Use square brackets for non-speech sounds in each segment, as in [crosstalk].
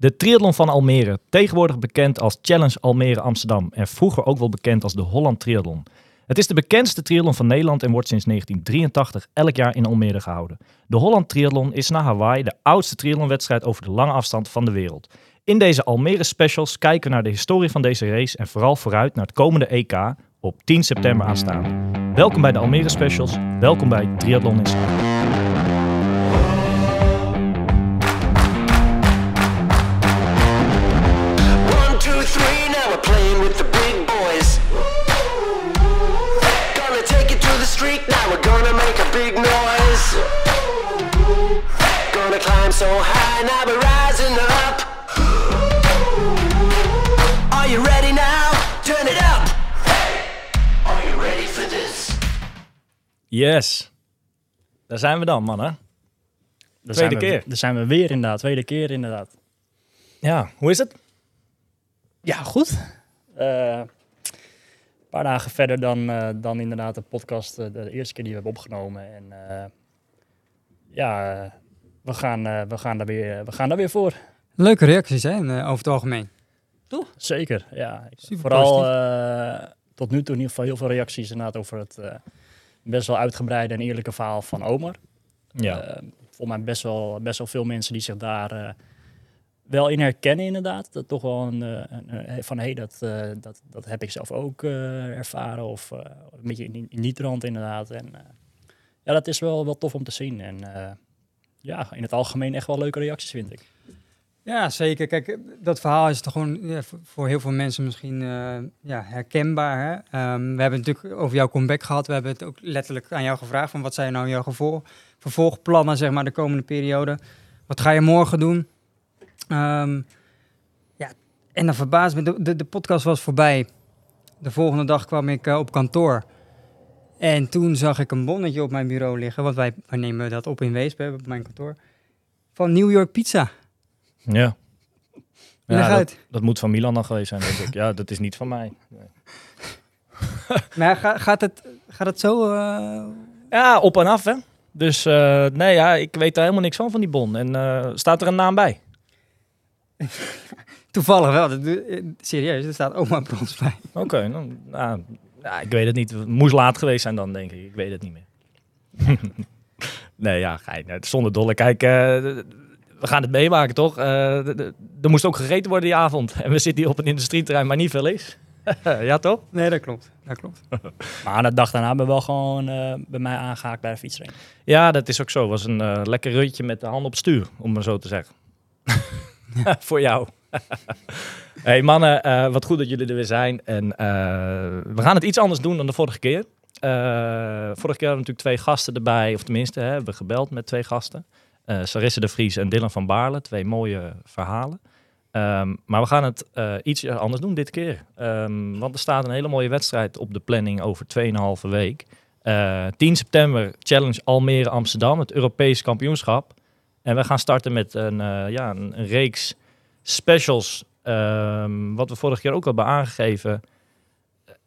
De triathlon van Almere, tegenwoordig bekend als Challenge Almere Amsterdam en vroeger ook wel bekend als de Holland Triathlon. Het is de bekendste triathlon van Nederland en wordt sinds 1983 elk jaar in Almere gehouden. De Holland Triathlon is na Hawaii de oudste triathlonwedstrijd over de lange afstand van de wereld. In deze Almere specials kijken we naar de historie van deze race en vooral vooruit naar het komende EK op 10 september aanstaande. Welkom bij de Almere specials, welkom bij Triathlon in So high, now we're rising up. Are you ready now? Turn it up. Are you ready for this? Yes, daar zijn we dan mannen. Daar Tweede we, keer. Daar zijn we weer inderdaad. Tweede keer inderdaad. Ja, hoe is het? Ja, goed. Eh, een paar dagen verder dan, eh, dan inderdaad de podcast, eh, de eerste keer die we hebben opgenomen. En eh, ja, we, gaan, eh, we, gaan daar weer, we gaan daar weer voor. Leuke reacties, hè, eh, over het algemeen. Zeker, ja. Super Vooral eh, tot nu toe in ieder geval heel veel reacties inderdaad over het eh, best wel uitgebreide en eerlijke verhaal van Omar. Ja. Eh, volgens mij best wel, best wel veel mensen die zich daar eh, wel in herkennen inderdaad. Dat toch wel een, eh, een, een- van hé, hey, dat, eh, dat, dat heb ik zelf ook eh, ervaren. Of eh, een beetje in, in die trant inderdaad. En eh, ja, dat is wel, wel tof om te zien. En eh, ja, in het algemeen echt wel leuke reacties vind ik. Ja, zeker. Kijk, dat verhaal is toch gewoon voor heel veel mensen misschien eh, ja, herkenbaar. Hè? Ehm, we hebben het natuurlijk over jouw comeback gehad. We hebben het ook letterlijk aan jou gevraagd van wat zijn nou jouw gevolg, vervolgplannen zeg maar de komende periode. Wat ga je morgen doen? Ehm, ja, en dan verbaasd me, de, de, de podcast was voorbij. De volgende dag kwam ik eh, op kantoor. En toen zag ik een bonnetje op mijn bureau liggen, want wij, wij nemen dat op in Weesp, op mijn kantoor. Van New York Pizza. Ja. Leg Ja, dat, uit. dat moet van Milan dan geweest zijn, denk ik. Ja, dat is niet van mij. Nee. [laughs] Maar ga- gaat, het, gaat het zo... eh, Ja, op en af, hè. Dus eh, nee, ja, ik weet daar helemaal niks van, van die bon. En eh, staat er een naam bij? [laughs] toevallig wel. Serieus, er staat oma brons bij. Oké, nou, nou, nou, ik weet het niet. Het moest laat geweest zijn dan, denk ik. Ik weet het niet meer. [laughs] nee, ja, gein. Zonder dolle. Kijk, eh, we gaan het meemaken, toch? Eh, er moest ook gegeten worden die avond. [laughs] En we zitten hier op een industrieterrein waar niet veel is. [laughs] ja, toch? Nee, dat klopt. Dat klopt. Maar de dag daarna hebben we wel gewoon eh, bij mij aangehaakt bij de fietsring. Ja, dat is ook zo. Het was een eh, lekker rutje met de hand op stuur, om maar zo te zeggen. Voor jou. [laughs] hey mannen, eh, wat goed dat jullie er weer zijn. En eh, we gaan het iets anders doen dan de vorige keer. Eh, vorige keer hadden we natuurlijk twee gasten erbij, of tenminste, hè, hebben we gebeld met twee gasten. Sarisse de Vries en Dylan van Baarle, twee mooie verhalen. Ehm, maar we gaan het iets anders doen dit keer. Ehm, want er staat een hele mooie wedstrijd op de planning over 2,5 week. Eh, 10 september Challenge Almere Amsterdam, het Europees kampioenschap. En we gaan starten met een, ja, een reeks specials. ehm, wat we vorige keer ook al hebben aangegeven.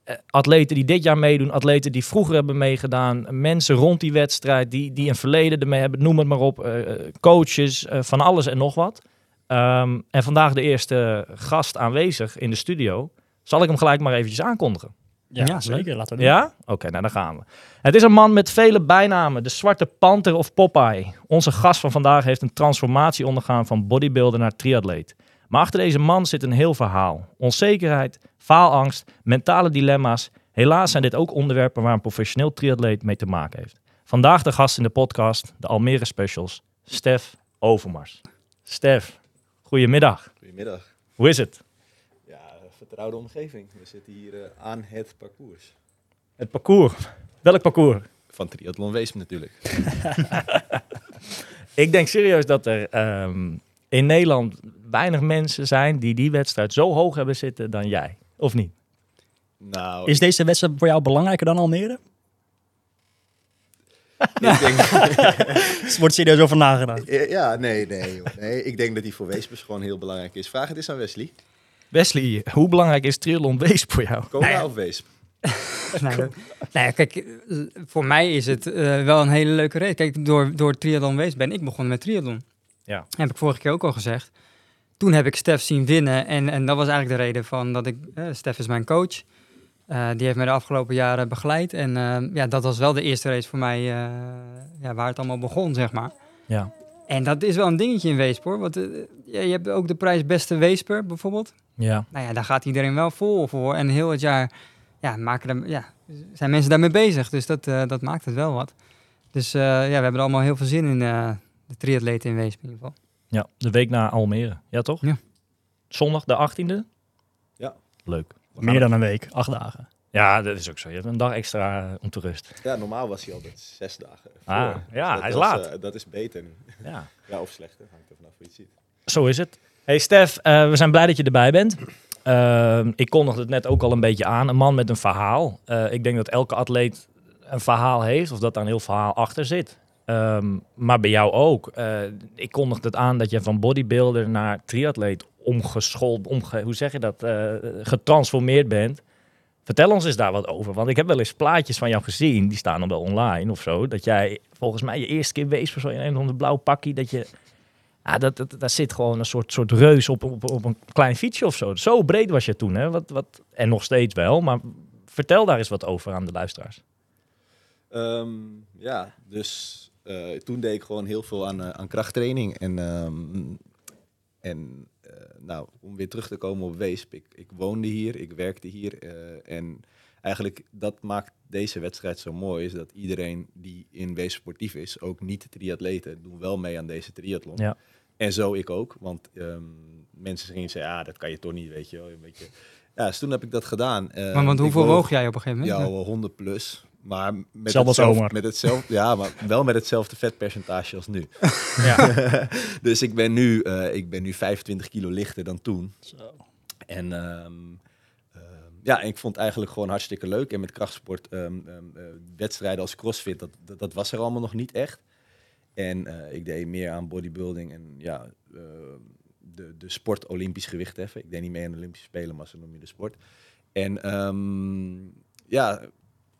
Eh, atleten die dit jaar meedoen, atleten die vroeger hebben meegedaan, mensen rond die wedstrijd die, die een verleden ermee hebben, noem het maar op, eh, eh, coaches, van alles en nog wat. Ehm, en vandaag de eerste gast aanwezig in de studio. Zal ik hem gelijk maar eventjes aankondigen? Ja, Ja, zeker. Laten we doen. Ja? Oké, nou dan gaan we. Het is een man met vele bijnamen. De Zwarte Panter of Popeye. Onze gast van vandaag heeft een transformatie ondergaan van bodybuilder naar triatleet. Maar achter deze man zit een heel verhaal. Onzekerheid, faalangst, mentale dilemma's. Helaas zijn dit ook onderwerpen waar een professioneel triatleet mee te maken heeft. Vandaag de gast in de podcast, de Almere Specials, Stef Overmars. Stef, goedemiddag. Goedemiddag. Hoe is het? Ja, vertrouwde omgeving. We zitten hier eh, aan het parcours. Het parcours. Welk parcours? Van Triathlon Weesp natuurlijk. [laughs] Ik denk serieus dat er ehm, in Nederland weinig mensen zijn die die wedstrijd zo hoog hebben zitten dan jij. Of niet? Nou, Is deze wedstrijd voor jou belangrijker dan Almere? [laughs] ik denk... [laughs] Er wordt serieus over nagedacht. ja, nee, nee, joh. nee. Ik denk dat die voor Weesp gewoon heel belangrijk is. Vraag het eens aan Wesley. Wesley, hoe belangrijk is Triathlon Weesp voor jou? Kona Nou ja. of Weesp? [laughs] nee, nee, kijk, voor mij is het eh, wel een hele leuke race. Kijk, door, door triathlon wees ben ik begonnen met triathlon. Ja. Heb ik vorige keer ook al gezegd. Toen heb ik Stef zien winnen. En, en dat was eigenlijk de reden van dat ik... eh Stef is mijn coach. Eh, die heeft mij de afgelopen jaren begeleid. En eh, ja, dat was wel de eerste race voor mij ja, waar het allemaal begon, zeg maar. Ja. En dat is wel een dingetje in Weesp, hoor. Want ja, je hebt ook de prijs beste Weesper, bijvoorbeeld. Ja. Nou ja, daar gaat iedereen wel vol voor. En heel het jaar ja, maken er, ja, zijn mensen daarmee bezig. Dus dat, dat maakt het wel wat. Dus ja, we hebben er allemaal heel veel zin in, de triatleten in Weesp in ieder geval. Ja, de week na Almere. Ja, toch? Ja. Zondag de 18e? Ja. Leuk. Meer dan een week, acht dagen. Ja, dat is ook zo. Je hebt een dag extra om te rust. Ja, normaal was hij altijd zes dagen. Ah, ja, dat hij is was, laat. eh, dat is beter nu. Ja. [laughs] Ja, of slechter. Hangt er vanaf hoe je het ziet. Zo is het. Hey Stef, eh, we zijn blij dat je erbij bent. Ehm, ik kondigde het net ook al een beetje aan. Een man met een verhaal. Eh, ik denk dat elke atleet een verhaal heeft of dat daar een heel verhaal achter zit. Ehm, maar bij jou ook. Eh, ik kondigde het aan dat je van bodybuilder naar triatleet omgeschoold, omge, hoe zeg je dat, eh, getransformeerd bent. Vertel ons eens daar wat over. Want ik heb wel eens plaatjes van jou gezien, die staan dan wel online of zo. Dat jij volgens mij je eerste keer wees voor zo'n een of blauw pakje. Dat je ja, dat, dat, daar zit gewoon een soort, soort reus op, op, op een klein fietsje of zo. Zo breed was je toen, hè? Wat, wat, en nog steeds wel, maar vertel daar eens wat over aan de luisteraars. Ehm, ja, dus eh, toen deed ik gewoon heel veel aan, eh, aan krachttraining. En, ehm, en eh, nou, om weer terug te komen op Weesp. Ik, ik woonde hier, ik werkte hier. en eigenlijk dat maakt deze wedstrijd zo mooi. Is dat iedereen die in Weesp sportief is, ook niet triatleten, doen wel mee aan deze triathlon. Ja. En zo ik ook. Want ehm, mensen gingen zeggen, ja, dat kan je toch niet, weet je wel. Een beetje. Ja, dus toen heb ik dat gedaan. Maar want ik hoeveel woog- woog jij op een gegeven ja, moment? wel 100 plus. Maar met Hetzelfde met hetzelfde, ja, maar wel met hetzelfde vetpercentage als nu. [laughs] Ja. [laughs] dus ik ben, nu, eh, ik ben nu 25 kilo lichter dan toen. Zo. En ehm, ehm, ja, en ik vond het eigenlijk gewoon hartstikke leuk. En met krachtsport, ehm, eh, wedstrijden als crossfit, dat, dat, dat was er allemaal nog niet echt. En eh, ik deed meer aan bodybuilding en ja, de, de sport Olympisch gewicht heffen. Ik deed niet mee aan de Olympische Spelen, maar zo noem je de sport. En ja,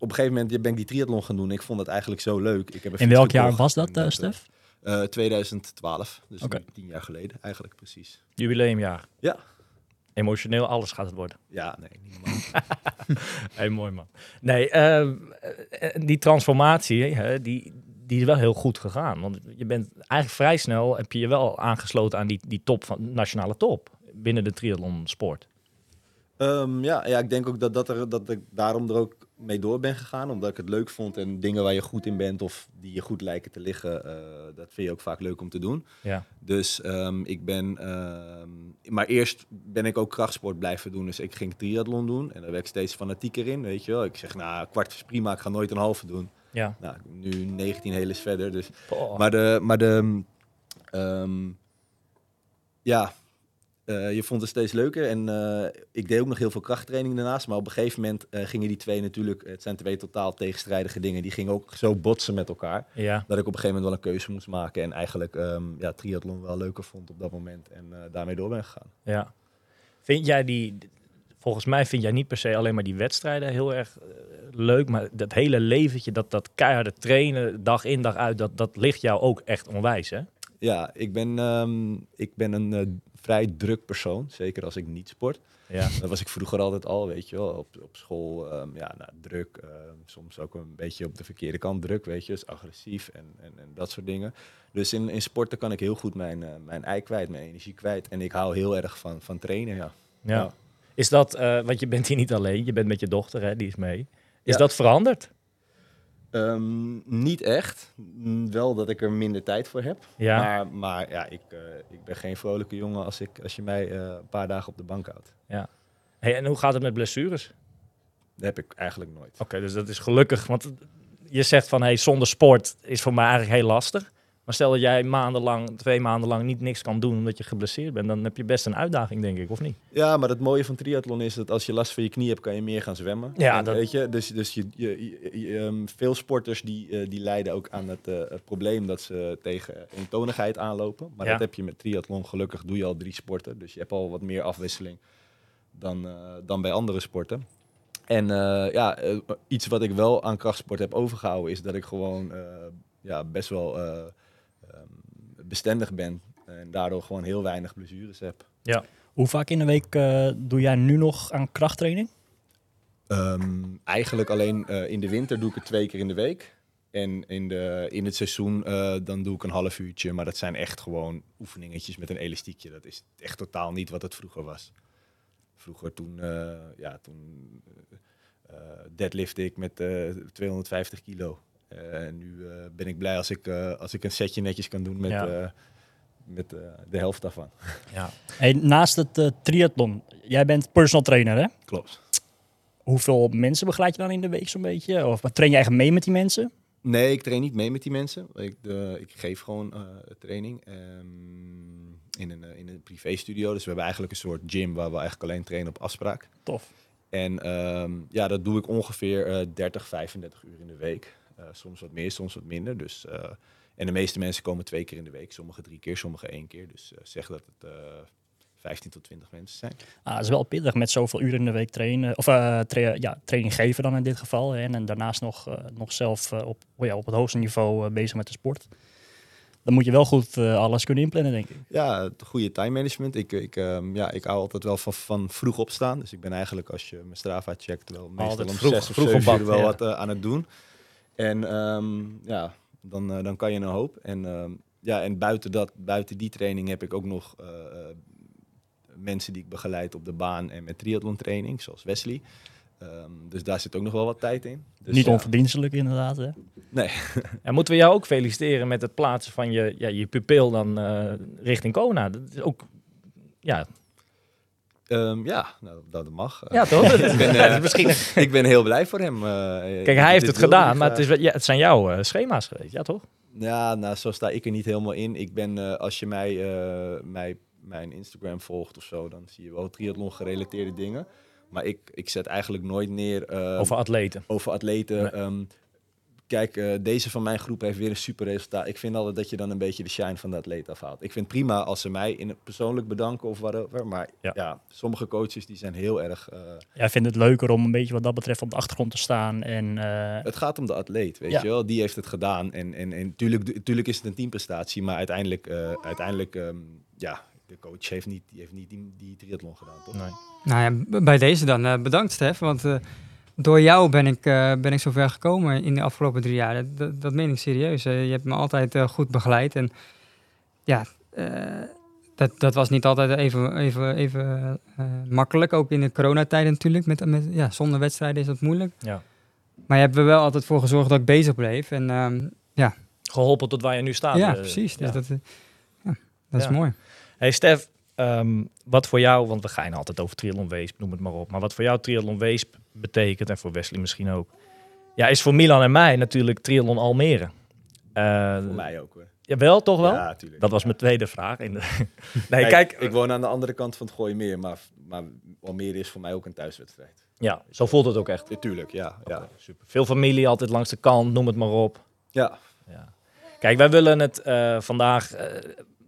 op een gegeven moment ben ik die triathlon gaan doen. Ik vond het eigenlijk zo leuk. Ik heb een In welk jaar was dat, eh, eh, Stef? eh, 2012, dus nu tien jaar geleden eigenlijk precies. Jubileumjaar. Ja. Emotioneel, alles gaat het worden. Ja, nee, niet normaal. [laughs] Hey, mooi man. Nee, eh, die transformatie, hè, die, die is wel heel goed gegaan. Want je bent eigenlijk vrij snel, heb je je wel aangesloten aan die, die top van nationale top binnen de triathlon sport. Ehm, ja, ja, ik denk ook dat, dat, er, dat ik daarom er ook mee door ben gegaan. Omdat ik het leuk vond en dingen waar je goed in bent of die je goed lijken te liggen, eh, dat vind je ook vaak leuk om te doen. Ja. Dus ehm, ik ben, ehm, maar eerst ben ik ook krachtsport blijven doen. Dus ik ging triathlon doen en daar werd ik steeds fanatieker in, weet je wel. Ik zeg, nou, kwart is prima, ik ga nooit een halve doen. Ja. Nou, nu 19 heles verder, dus. Maar de, maar de ja, eh, je vond het steeds leuker. En eh, ik deed ook nog heel veel krachttraining daarnaast. Maar op een gegeven moment eh, gingen die twee natuurlijk, het zijn twee totaal tegenstrijdige dingen, die gingen ook zo botsen met elkaar. ja. Dat ik op een gegeven moment wel een keuze moest maken. En eigenlijk ehm, ja, triathlon wel leuker vond op dat moment. En daarmee door ben gegaan. Ja. Vind jij die, volgens mij vind jij niet per se alleen maar die wedstrijden heel erg leuk, maar dat hele leventje, dat, dat keiharde trainen, dag in dag uit, dat, dat ligt jou ook echt onwijs, hè? Ja, ik ben, ehm, ik ben een vrij druk persoon. Zeker als ik niet sport. Ja. Dat was ik vroeger altijd al, weet je wel. Op, op school, ehm, ja, nou, druk. ehm, soms ook een beetje op de verkeerde kant druk, weet je. Dus agressief en, en, en dat soort dingen. Dus in, in sporten kan ik heel goed mijn, eh, mijn ei kwijt, mijn energie kwijt. En ik hou heel erg van, van trainen, ja. Ja. Ja. Is dat, eh, want je bent hier niet alleen, je bent met je dochter, hè, die is mee. Is Ja. dat veranderd? Ehm, niet echt. Mm, Wel dat ik er minder tijd voor heb. Ja. Maar, maar ja, ik, eh, ik ben geen vrolijke jongen als, ik, als je mij eh, een paar dagen op de bank houdt. Hey, en hoe gaat het met blessures? Dat heb ik eigenlijk nooit. Oké, dus dat is gelukkig, want je zegt van, hey, zonder sport is voor mij eigenlijk heel lastig. Maar stel dat jij maandenlang, twee maanden lang niet niks kan doen omdat je geblesseerd bent, dan heb je best een uitdaging, denk ik, of niet? Ja, maar het mooie van triathlon is dat als je last van je knie hebt, kan je meer gaan zwemmen. Ja, En dat- weet je. Dus, dus je, je, ehm, veel sporters die, eh, die lijden ook aan het, eh, het probleem dat ze tegen eentonigheid aanlopen. Maar Ja. dat heb je met triathlon. Gelukkig doe je al drie sporten. Dus je hebt al wat meer afwisseling dan, eh, dan bij andere sporten. En ja, iets wat ik wel aan krachtsport heb overgehouden is dat ik gewoon ja, best wel bestendig ben. En daardoor gewoon heel weinig blessures heb. Ja. Hoe vaak in de week eh, doe jij nu nog aan krachttraining? Ehm, eigenlijk alleen eh, in de winter doe ik het twee keer in de week. En in, de, in het seizoen eh, dan doe ik een half uurtje. Maar dat zijn echt gewoon oefeningetjes met een elastiekje. Dat is echt totaal niet wat het vroeger was. Vroeger toen, ja, toen deadlifte ik met eh, 250 kilo. Eh, en nu eh, ben ik blij als ik, eh, als ik een setje netjes kan doen met, Ja. eh, met eh, de helft daarvan. [laughs] Ja. Hey, naast het eh, triathlon, jij bent personal trainer hè? Klopt. Hoeveel mensen begeleid je dan in de week zo'n beetje? Of train je eigenlijk mee met die mensen? Nee, ik train niet mee met die mensen. Ik, de, ik geef gewoon eh, training ehm, in een, eh, in een privéstudio. Dus we hebben eigenlijk een soort gym waar we eigenlijk alleen trainen op afspraak. Tof. En ehm, ja, dat doe ik ongeveer eh 30, 35 uur in de week. Eh, soms wat meer, soms wat minder. Dus, eh, en de meeste mensen komen twee keer in de week. Sommigen drie keer, sommigen één keer. Dus eh, zeg dat het eh 15 tot 20 mensen zijn. Ah, het is wel pittig met zoveel uren in de week trainen. Of eh, tra- ja, training geven dan in dit geval. Hè, en daarnaast nog, nog zelf op, oh ja, op het hoogste niveau bezig met de sport. Dan moet je wel goed eh, alles kunnen inplannen, denk ik. Ja, het goede time management. Ik, ik, ehm, ja, ik hou altijd wel van, van vroeg opstaan. Dus ik ben eigenlijk, als je mijn Strava checkt, wel meestal Altijd om vroeg- zes of vroeg op uur wel ja. wat aan het doen. En ehm, ja, dan, eh, dan kan je een hoop. En, ehm, ja, en buiten, dat, buiten die training heb ik ook nog eh, eh, mensen die ik begeleid op de baan en met triathlon training, zoals Wesley. Ehm, dus daar zit ook nog wel wat tijd in. Dus, Niet ja, onverdienstelijk inderdaad. Hè? Nee, [laughs] En moeten we jou ook feliciteren met het plaatsen van je, ja, je pupil dan eh, richting Kona. Dat is ook, ja, Ehm, ja, nou, dat mag. ja toch? [laughs] ik, ben, eh, misschien, [laughs] ik ben heel blij voor hem. eh, kijk, hij heeft het gedaan, maar het, is ja, het zijn jouw eh, schema's geweest, ja toch? Ja, nou, zo sta ik er niet helemaal in. Ik ben, eh, als je mij, eh, mij, mijn Instagram volgt of zo, dan zie je wel triathlon gerelateerde dingen. Maar ik, ik zet eigenlijk nooit neer eh, Over atleten. over atleten. Nee. Ehm, kijk, eh, deze van mijn groep heeft weer een super resultaat. Ik vind altijd dat je dan een beetje de shine van de atleet afhaalt. Ik vind het prima als ze mij in het persoonlijk bedanken of whatever. Maar Ja. ja, sommige coaches die zijn heel erg... eh, Jij vindt het leuker om een beetje wat dat betreft op de achtergrond te staan. En eh, Het gaat om de atleet, weet Ja. je wel. Die heeft het gedaan. En, en, en tuurlijk, tuurlijk is het een teamprestatie, maar uiteindelijk, eh, uiteindelijk ehm, ja, de coach heeft niet, die, heeft niet die, die triathlon gedaan, toch? Nee. Nou ja, bij deze dan bedankt Stef, want eh, door jou ben ik, eh ben ik zover gekomen in de afgelopen drie jaar. Dat, dat, dat meen ik serieus. Je hebt me altijd eh, goed begeleid en ja, eh, dat, dat was niet altijd even, even, even makkelijk. Ook in de coronatijd natuurlijk, met, met, ja, zonder wedstrijden is dat moeilijk. Ja. Maar je hebt er wel altijd voor gezorgd dat ik bezig bleef en ehm, Geholpen tot waar je nu staat. ja, precies. Dus ja. dat, ja, dat Ja. is mooi. Hey Stef, ehm, wat voor jou, want we gaan altijd over triathlon Weesp, noem het maar op. Maar wat voor jou triathlon Weesp betekent, en voor Wesley misschien ook, ja, is voor Milan en mij natuurlijk triathlon Almere. Eh, Voor mij ook hoor. Jawel, toch wel? Ja, tuurlijk. Dat was Ja. mijn tweede vraag. In de... [laughs] nee, Kijk, kijk, ik woon aan de andere kant van het Gooimeer, maar, maar Almere is voor mij ook een thuiswedstrijd. ja, zo voelt het ook echt. Ja, tuurlijk, ja. ja. Super. Veel familie altijd langs de kant, noem het maar op. ja. Ja. Kijk, wij willen het eh, vandaag eh,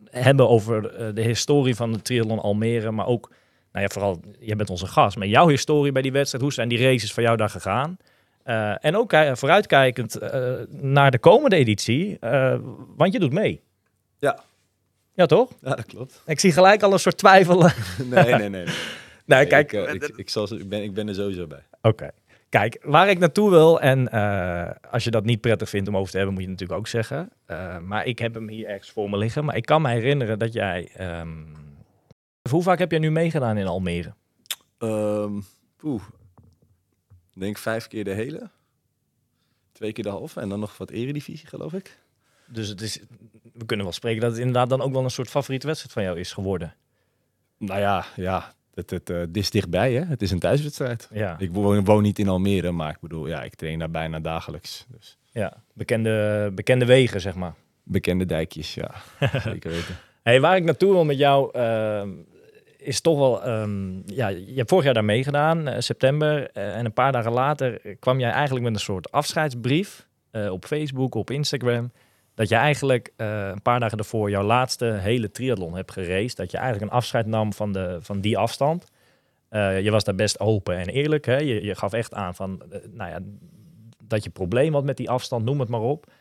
hebben over de historie van de triathlon Almere, maar ook, nou ja, vooral, jij bent onze gast, maar jouw historie bij die wedstrijd, hoe zijn die races van jou daar gegaan? Eh, en ook eh, vooruitkijkend eh, naar de komende editie, eh, want je doet mee. Ja. Ja, toch? ja, dat klopt. Ik zie gelijk al een soort twijfelen. [laughs] Nee, nee, nee. nee. nee, [laughs] Nee, kijk, ik, ik, ik, zal, ik, ben, ik ben er sowieso bij. Oké. Kijk, waar ik naartoe wil, en eh, als je dat niet prettig vindt om over te hebben, moet je het natuurlijk ook zeggen. Eh, maar ik heb hem hier ergens voor me liggen. Maar ik kan me herinneren dat jij. ehm, hoe vaak heb jij nu meegedaan in Almere? Ehm Oeh. Ik denk vijf keer de hele. Twee keer de halve en dan nog wat eredivisie, geloof ik. Dus het is, we kunnen wel spreken dat het inderdaad dan ook wel een soort favoriete wedstrijd van jou is geworden. Nou ja, ja. Het, het, eh, dit is dichtbij, hè? Het is een thuiswedstrijd. Ja, Ik woon, woon niet in Almere, maar ik bedoel, ja, ik train daar bijna dagelijks. Dus ja. Bekende, bekende wegen, zeg maar. bekende dijkjes, ja. [laughs] Zeker weten. Hey, waar ik naartoe wil met jou ehm, is toch wel, ehm, ja, je hebt vorig jaar daar meegedaan, eh, september, eh, en een paar dagen later kwam jij eigenlijk met een soort afscheidsbrief eh, op Facebook, op Instagram, dat je eigenlijk een paar dagen daarvoor jouw laatste hele triathlon hebt geraced, dat je eigenlijk een afscheid nam van, de, van die afstand. Je was daar best open en eerlijk, hè? Je, je gaf echt aan van, nou ja, dat je probleem had met die afstand, noem het maar op.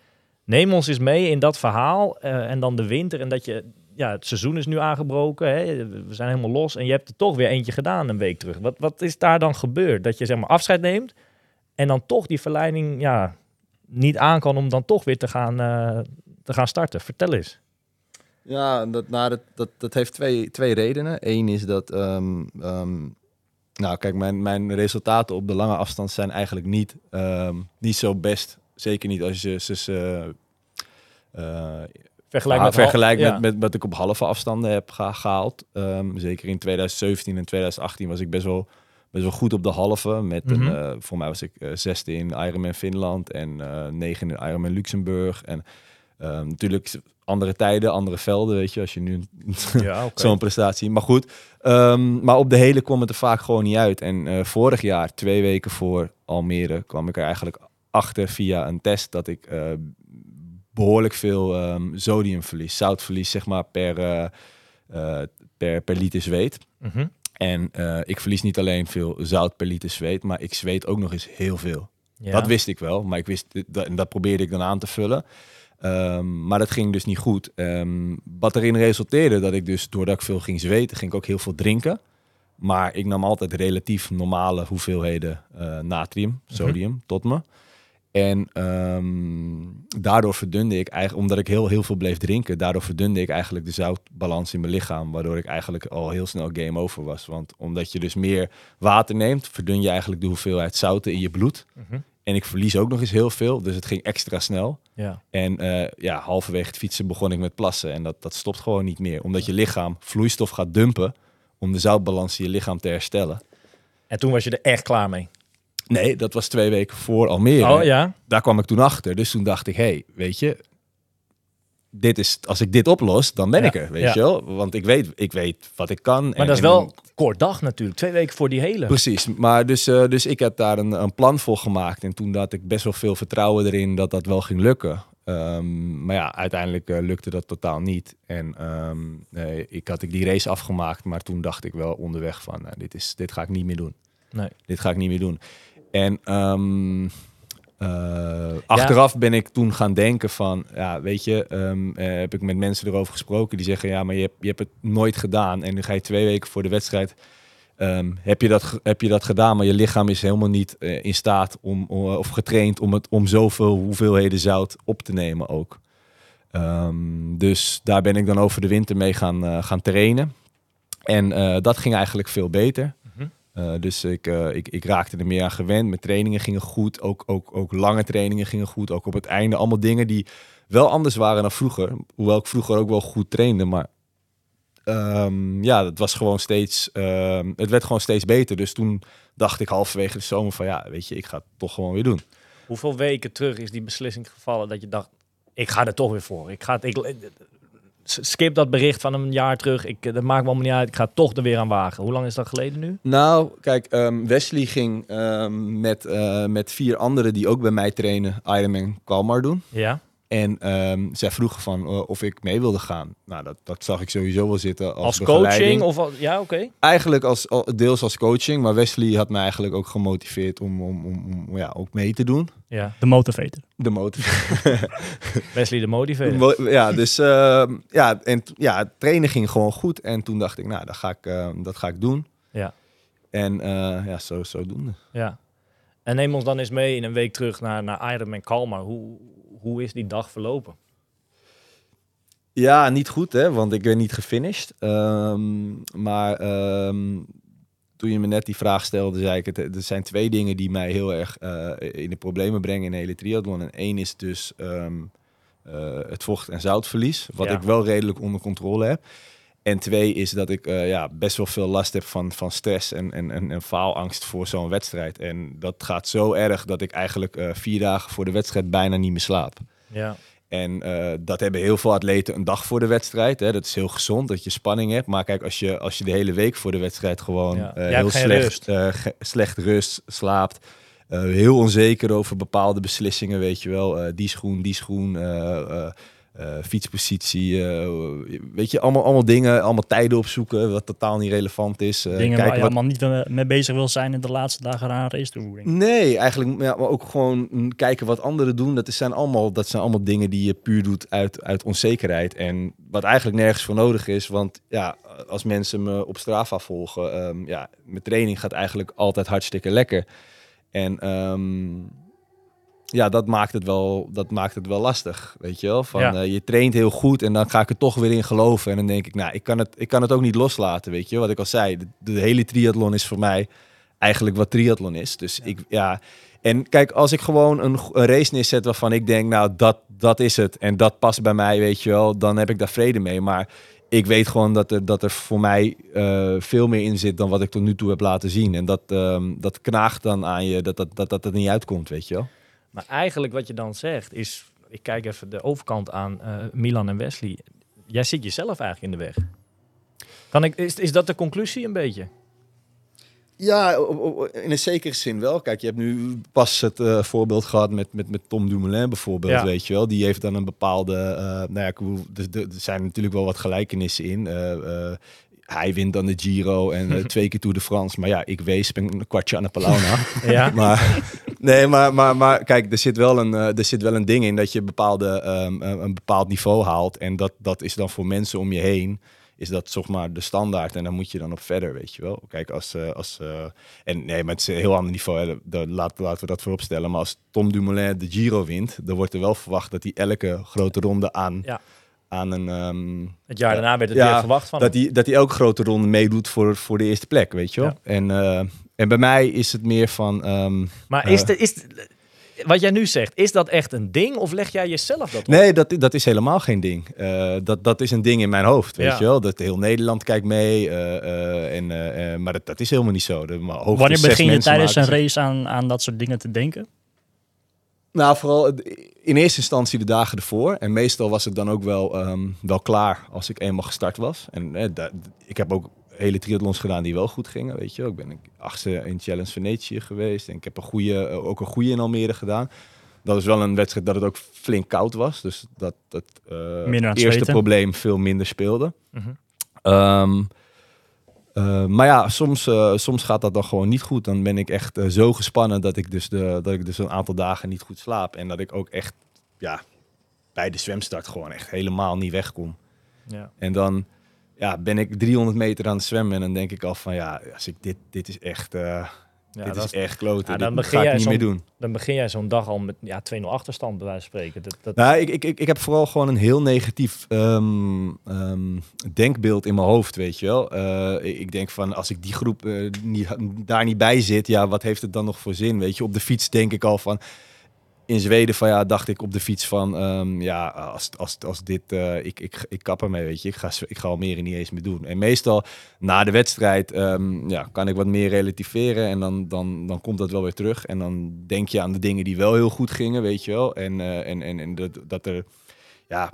Neem ons eens mee in dat verhaal en dan de winter en dat je ja, het seizoen is nu aangebroken. Hè? We zijn helemaal los. En je hebt er toch weer eentje gedaan een week terug. Wat, wat is daar dan gebeurd? Dat je zeg maar afscheid neemt en dan toch die verleiding ja, niet aan kan om dan toch weer te gaan, eh, te gaan starten. Vertel eens. Ja, dat, nou, dat, dat, dat heeft twee, twee redenen. Eén is dat, ehm, ehm, nou kijk, mijn, mijn resultaten op de lange afstand zijn eigenlijk niet, ehm, niet zo best. Zeker niet als je ze, ze eh, Vergelijk met, vergelijk met, met wat ik op halve afstanden heb geha- gehaald. Ehm, zeker in 2017 en 2018 was ik best wel, best wel goed op de halve. Met Mhm. een, eh, voor mij was ik eh, zesde in Ironman Finland en eh negende in Ironman Luxemburg. En ehm, natuurlijk andere tijden, andere velden, weet je, als je nu [laughs] Ja, zo'n prestatie. Maar goed, ehm, maar op de hele kwam het er vaak gewoon niet uit. En vorig jaar, twee weken voor Almere, kwam ik er eigenlijk achter via een test dat ik behoorlijk veel ehm sodiumverlies, zoutverlies, zeg maar, per, eh, eh, per, per liter zweet. Mhm. En eh, ik verlies niet alleen veel zout per liter zweet, maar ik zweet ook nog eens heel veel. Ja. Dat wist ik wel, maar ik wist, dat, en dat probeerde ik dan aan te vullen. Ehm, maar dat ging dus niet goed. Ehm, wat erin resulteerde dat ik dus, doordat ik veel ging zweten, ging ik ook heel veel drinken. Maar ik nam altijd relatief normale hoeveelheden natrium, sodium, tot me. En ehm, daardoor verdunde ik eigenlijk, omdat ik heel, heel veel bleef drinken, daardoor verdunde ik eigenlijk de zoutbalans in mijn lichaam. Waardoor ik eigenlijk al heel snel game over was. Want omdat je dus meer water neemt, verdun je eigenlijk de hoeveelheid zouten in je bloed. Mhm. En ik verlies ook nog eens heel veel, dus het ging extra snel. Ja. En eh, ja, halverwege het fietsen begon ik met plassen. En dat, dat stopt gewoon niet meer. Omdat je lichaam vloeistof gaat dumpen om de zoutbalans in je lichaam te herstellen. En toen was je er echt klaar mee. Nee, dat was twee weken voor Almere. Oh ja? Daar kwam ik toen achter. Dus toen dacht ik, hé, hey, weet je, dit is, als ik dit oplos, dan ben Ja, ik er, weet ja. je wel. Want ik weet, ik weet wat ik kan. Maar dat is wel kort dag natuurlijk. Twee weken voor die hele. Precies, maar dus, eh, dus ik heb daar een, een plan voor gemaakt. En toen had ik best wel veel vertrouwen erin dat dat wel ging lukken. Ehm, maar ja, uiteindelijk eh, lukte dat totaal niet. En ehm, nee, ik had ik die race afgemaakt, maar toen dacht ik wel onderweg van, nou, dit, is, dit ga ik niet meer doen. Nee. Dit ga ik niet meer doen. En ehm, eh, achteraf ben ik toen gaan denken van, ja, weet je, ehm, eh, heb ik met mensen erover gesproken die zeggen, ja, maar je hebt, je hebt het nooit gedaan. En nu ga je twee weken voor de wedstrijd, ehm, heb, je dat, heb je dat gedaan, maar je lichaam is helemaal niet eh, in staat om, om- of getraind om, het, om zoveel hoeveelheden zout op te nemen ook. Dus daar ben ik dan over de winter mee gaan, gaan trainen. En dat ging eigenlijk veel beter. Eh, dus ik, eh, ik, ik raakte er meer aan gewend. Mijn trainingen gingen goed. Ook, ook, ook lange trainingen gingen goed. Ook op het einde allemaal dingen die wel anders waren dan vroeger. Hoewel ik vroeger ook wel goed trainde. Maar ehm, ja, het was gewoon steeds. ehm, het werd gewoon steeds beter. Dus toen dacht ik halverwege de zomer van ja, weet je, ik ga het toch gewoon weer doen. Hoeveel weken terug is die beslissing gevallen dat je dacht, ik ga er toch weer voor. Ik ga het, ik, skip dat bericht van een jaar terug. Ik, dat maakt me allemaal niet uit. Ik ga toch er weer aan wagen. Hoe lang is dat geleden nu? Nou, kijk, ehm, Wesley ging ehm, met, eh, met vier anderen die ook bij mij trainen Ironman Kalmar doen. Ja. En ehm, zij vroegen van eh, of ik mee wilde gaan. Nou, dat, dat zag ik sowieso wel zitten als, Als coaching? Of al- ja, oké. Eigenlijk als, al- deels als coaching, maar Wesley had me eigenlijk ook gemotiveerd om, om, om, om ja, ook mee te doen. Ja. De motivator. De motivatie. [laughs] Wesley de motivator. ja, dus ehm, ja, en ja, het trainen ging gewoon goed. En toen dacht ik, nou, dat ga ik, ehm, dat ga ik doen. Ja. En eh, ja, zo, zodoende. Ja. En neem ons dan eens mee in een week terug naar, naar Ironman Kalmar. Hoe, hoe is die dag verlopen? Ja, niet goed, hè, want ik ben niet gefinished. Ehm, maar ehm, toen je me net die vraag stelde, zei ik het. Er zijn twee dingen die mij heel erg eh, in de problemen brengen in de hele triathlon. En één is dus ehm, eh, het vocht- en zoutverlies, wat Ja. ik wel redelijk onder controle heb. En twee is dat ik eh, ja, best wel veel last heb van, van stress en, en, en, en faalangst voor zo'n wedstrijd. En dat gaat zo erg dat ik eigenlijk eh, vier dagen voor de wedstrijd bijna niet meer slaap. Ja. En eh, dat hebben heel veel atleten een dag voor de wedstrijd. Hè. Dat is heel gezond dat je spanning hebt. Maar kijk, als je, als je de hele week voor de wedstrijd gewoon Ja. heel slecht, rust. slecht rust, slaapt. heel onzeker over bepaalde beslissingen, weet je wel. Die schoen, die schoen. Eh, fietspositie, eh, weet je, allemaal, allemaal dingen, allemaal tijden opzoeken, wat totaal niet relevant is. Eh, Dingen waar je wat- allemaal niet mee bezig wil zijn in de laatste dagen aan race toe. denk ik. Nee, eigenlijk ja, maar ook gewoon kijken wat anderen doen. Dat, zijn allemaal, dat zijn allemaal dingen die je puur doet uit, uit onzekerheid. En wat eigenlijk nergens voor nodig is. Want ja, als mensen me op Strava volgen, ehm, ja, mijn training gaat eigenlijk altijd hartstikke lekker. En ehm, ja, dat maakt, het wel, dat maakt het wel lastig, weet je wel. Van, Ja. eh, je traint heel goed en dan ga ik er toch weer in geloven. En dan denk ik, nou, ik kan het, ik kan het ook niet loslaten, weet je. Wat ik al zei, de, de hele triathlon is voor mij eigenlijk wat triathlon is. Dus ik, ja... En kijk, als ik gewoon een race neerzet waarvan ik denk, nou, dat, dat is het. En dat past bij mij, weet je wel. Dan heb ik daar vrede mee. Maar ik weet gewoon dat er, dat er voor mij eh, veel meer in zit dan wat ik tot nu toe heb laten zien. En dat, ehm, dat knaagt dan aan je, dat dat, dat, dat er niet uitkomt, weet je wel. Maar eigenlijk wat je dan zegt is, ik kijk even de overkant aan eh, Milan en Wesley. Jij zit jezelf eigenlijk in de weg. Kan ik, is, is dat de conclusie een beetje? Ja, in een zekere zin wel. Kijk, je hebt nu pas het eh, voorbeeld gehad met, met, met Tom Dumoulin bijvoorbeeld, Ja. weet je wel. Die heeft dan een bepaalde, eh, nou ja, bedoel, er, zijn natuurlijk wel wat gelijkenissen in. Hij wint dan de Giro en [laughs] twee keer Tour de France. Maar ja, ik wees, ben een kwartje aan de. Ja. maar, [laughs] nee, maar, maar, maar kijk, er zit, wel een, eh, er zit wel een ding in dat je bepaalde, ehm, een, een bepaald niveau haalt. En dat, dat is dan voor mensen om je heen, is dat zeg maar de standaard. En dan moet je dan op verder, weet je wel. Kijk, als... eh, als eh, en nee, maar het is een heel ander niveau. Hè. Laat- laten we dat voorop stellen. Maar als Tom Dumoulin de Giro wint, dan wordt er wel verwacht dat hij elke grote ronde aan, Ja. aan een... ehm, Het jaar Ja. daarna werd het Ja, weer verwacht van dat hem. hij, dat hij elke grote ronde meedoet voor, voor de eerste plek, weet je wel. Ja. En, eh, en bij mij is het meer van... ehm, Maar is, eh, de, is de- wat jij nu zegt, is dat echt een ding of leg jij jezelf dat op? Nee, dat, dat is helemaal geen ding. Eh, dat, dat is een ding in mijn hoofd, weet Ja. je wel. Dat heel Nederland kijkt mee. eh, eh, en, maar dat, dat is helemaal niet zo. De, maar hoogstens Wanneer begin je tijdens een race aan, aan dat soort dingen te denken? Nou, vooral in eerste instantie de dagen ervoor. En meestal was het dan ook wel, ehm, wel klaar als ik eenmaal gestart was. En eh, ik heb ook hele triathlons gedaan die wel goed gingen, weet je. Ik ben achtste in Challenge Venetië geweest. En ik heb een goede, eh, ook een goede in Almere gedaan. Dat is wel een wedstrijd dat het ook flink koud was. Dus dat het eh, het eerste probleem veel minder speelde. Mhm. Ehm, eh, maar ja, soms, soms gaat dat dan gewoon niet goed. Dan ben ik echt zo gespannen dat ik, dus de, dat ik dus een aantal dagen niet goed slaap. En dat ik ook echt ja, bij de zwemstart gewoon echt helemaal niet wegkom. Ja. En dan ja, ben ik 300 meter aan het zwemmen en dan denk ik al van ja, als ik dit, dit is echt, Ja, dit is is- echt kloten. Ja, dan dit begin ga ik jij niet meer doen. Dan begin jij zo'n dag al met ja, 2-0 achterstand bij wijze van spreken. Dat, dat, Nou, ik, ik, ik, ik heb vooral gewoon een heel negatief ehm, ehm, denkbeeld in mijn hoofd, weet je wel. Eh, ik ik denk van, als ik die groep eh, niet, daar niet bij zit, ja, wat heeft het dan nog voor zin, weet je. Op de fiets denk ik al van, in Zweden van, ja, dacht ik op de fiets van, ehm, ja, als, als, als dit, eh, ik, ik, ik kap ermee, weet je. Ik ga, ik ga Almere niet eens meer doen. En meestal, na de wedstrijd, ehm, ja, kan ik wat meer relativeren en dan, dan, dan komt dat wel weer terug. En dan denk je aan de dingen die wel heel goed gingen, weet je wel. En, eh, en, en, en dat, dat er, ja,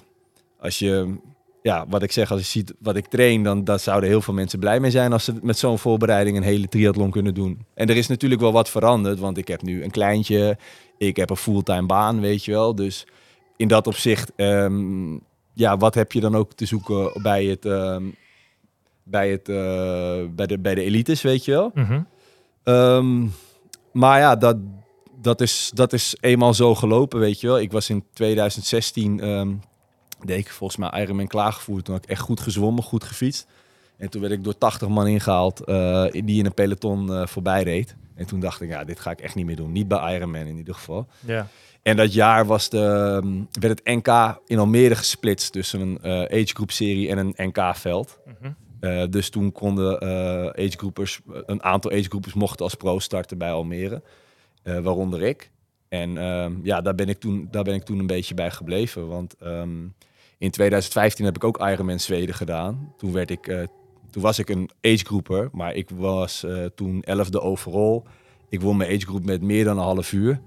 als je, ja, wat ik zeg, als je ziet wat ik train, dan dat zouden heel veel mensen blij mee zijn als ze met zo'n voorbereiding een hele triathlon kunnen doen. En er is natuurlijk wel wat veranderd, want ik heb nu een kleintje, ik heb een fulltime baan, weet je wel. Dus in dat opzicht, ehm, ja, wat heb je dan ook te zoeken bij het, ehm, bij het, eh, bij de, bij de elites, weet je wel. Mhm. Ehm, maar ja, dat, dat, is, dat is eenmaal zo gelopen, weet je wel. Ik was in 2016, ehm, deed ik volgens mij Ironman klaargevoerd. Toen had ik echt goed gezwommen, goed gefietst. En toen werd ik door 80 man ingehaald eh, die in een peloton eh, voorbij reed. En toen dacht ik, ja, dit ga ik echt niet meer doen. Niet bij Ironman in ieder geval. ja. En dat jaar was de, ehm, werd het NK in Almere gesplitst tussen een eh age group serie en een NK-veld. Mhm. Eh, dus toen konden eh age groupers, een aantal age groupers mochten als pro starten bij Almere, eh, waaronder ik. En ehm, ja, daar ben, ik toen, daar ben ik toen een beetje bij gebleven. Want ehm, in 2015 heb ik ook Ironman Zweden gedaan. Toen, werd ik, eh, toen was ik een age grouper, maar ik was eh, toen 11e overall. Ik won mijn age group met meer dan een half uur.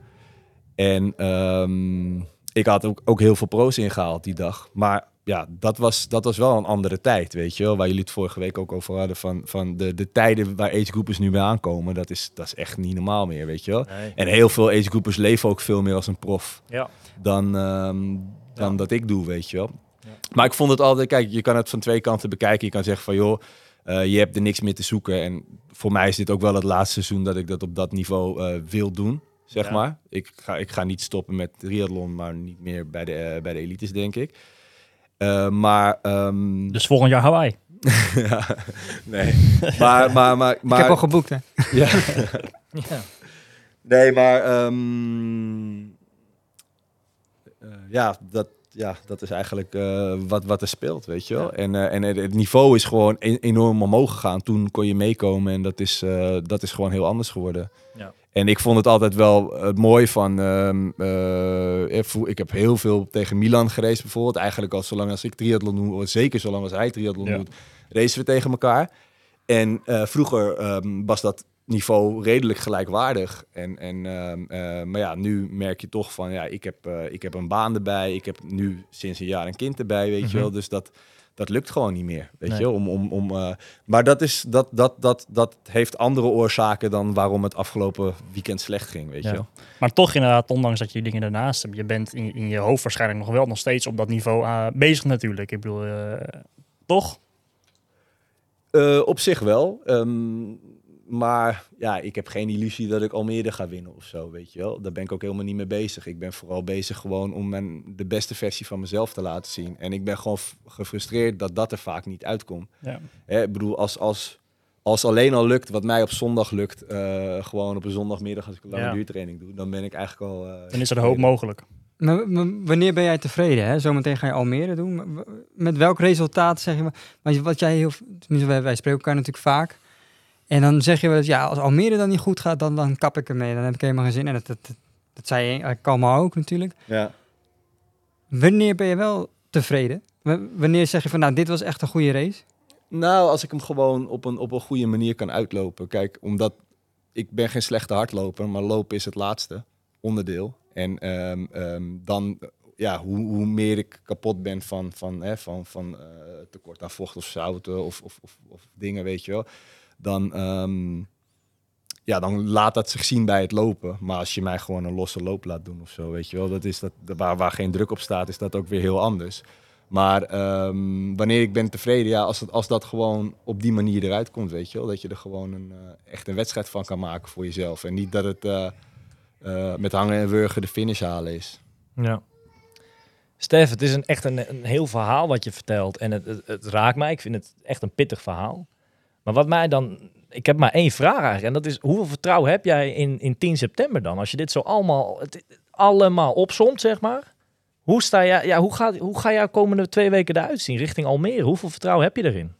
En ehm, ik had ook, ook heel veel pro's ingehaald die dag. Maar ja, dat was, dat was wel een andere tijd, weet je wel. Waar jullie het vorige week ook over hadden van, van de, de tijden waar agegroepers nu mee aankomen. Dat is, dat is echt niet normaal meer, weet je wel. Nee. En heel veel agegroepers leven ook veel meer als een prof Ja. dan, ehm, dan Ja. dat ik doe, weet je wel. Ja. Maar ik vond het altijd, kijk, je kan het van twee kanten bekijken. Je kan zeggen van, joh, eh, je hebt er niks meer te zoeken. En voor mij is dit ook wel het laatste seizoen dat ik dat op dat niveau eh, wil doen, zeg Ja. maar. Ik ga, ik ga niet stoppen met triathlon, maar niet meer bij de, eh, bij de elites, denk ik. Eh, maar, ehm, [laughs] Dus volgend jaar Hawaii. ja, nee. Maar, maar, maar, maar, [laughs] Ik heb al geboekt, hè. ja. [laughs] Ja. Nee, maar ehm, eh, ja, dat, ja, dat is eigenlijk eh, wat, wat er speelt, weet je wel. En, eh, en het, niveau is gewoon e- enorm omhoog gegaan. Toen kon je meekomen en dat is, eh, dat is gewoon heel anders geworden. Ja. En ik vond het altijd wel het mooie van... eh, ik heb heel veel tegen Milan gereisd bijvoorbeeld. Eigenlijk al zolang als ik triathlon doe, zeker zolang als hij triathlon Ja. doet, racen we tegen elkaar. En vroeger ehm, was dat niveau redelijk gelijkwaardig. En, en, ehm, eh, maar ja, nu merk je toch van, ja, ik heb, eh, ik heb een baan erbij. Ik heb nu sinds een jaar een kind erbij, weet je Mhm. wel. Dus dat, dat lukt gewoon niet meer, weet Nee. je wel. Om, om, om, eh, maar dat, is, dat, dat, dat, dat heeft andere oorzaken dan waarom het afgelopen weekend slecht ging, weet Ja. je wel. Maar toch inderdaad, ondanks dat je dingen daarnaast hebt, je bent in, in je hoofd waarschijnlijk nog wel nog steeds op dat niveau bezig natuurlijk. Ik bedoel, toch? Op zich wel. ehm, maar ja, ik heb geen illusie dat ik Almere ga winnen of zo, weet je wel. Daar ben ik ook helemaal niet mee bezig. Ik ben vooral bezig gewoon om mijn, de beste versie van mezelf te laten zien. En ik ben gewoon gefrustreerd dat dat er vaak niet uitkomt. Ja. Hè, ik bedoel, als, als, als alleen al lukt wat mij op zondag lukt, eh, gewoon op een zondagmiddag als ik een lange Ja. duurtraining doe, dan ben ik eigenlijk al... eh, Dan is er hoop mogelijk. Maar, maar wanneer ben jij tevreden? Hè? Zometeen ga je Almere doen. Met welk resultaat zeg je maar? Wat jij heel, wij spreken elkaar natuurlijk vaak. En dan zeg je wel eens, ja, als Almere dan niet goed gaat, dan, dan kap ik ermee. Dan heb ik helemaal geen zin. En dat, dat, dat, dat zei je eigenlijk allemaal ook natuurlijk. Ja. Wanneer ben je wel tevreden? W- wanneer zeg je van, nou, dit was echt een goede race? Nou, als ik hem gewoon op een, op een goede manier kan uitlopen. Kijk, omdat ik ben geen slechte hardloper, maar lopen is het laatste onderdeel. En ehm, ehm, dan, eh, ja, hoe, hoe meer ik kapot ben van, van, hè, van, van eh, tekort aan vocht of zouten of, of, of, of dingen, weet je wel. Dan, ehm, ja, dan laat dat zich zien bij het lopen. Maar als je mij gewoon een losse loop laat doen of zo, weet je wel. Dat is dat, waar, waar geen druk op staat, is dat ook weer heel anders. Maar ehm, wanneer ik ben tevreden, ja, als, als dat gewoon op die manier eruit komt, weet je wel. Dat je er gewoon een, eh, echt een wedstrijd van kan maken voor jezelf. En niet dat het eh, eh, met hangen en wurgen de finish halen is. Ja. Stef, het is een, echt een, heel verhaal wat je vertelt. En het, het raakt mij. Ik vind het echt een pittig verhaal. Maar wat mij dan... Ik heb maar één vraag eigenlijk. En dat is, hoeveel vertrouwen heb jij in, in 10 september dan? Als je dit zo allemaal, het, allemaal opsomt, zeg maar. Hoe, sta jij, ja, hoe, gaat, hoe ga jouw komende twee weken eruit zien richting Almere? Hoeveel vertrouwen heb je erin?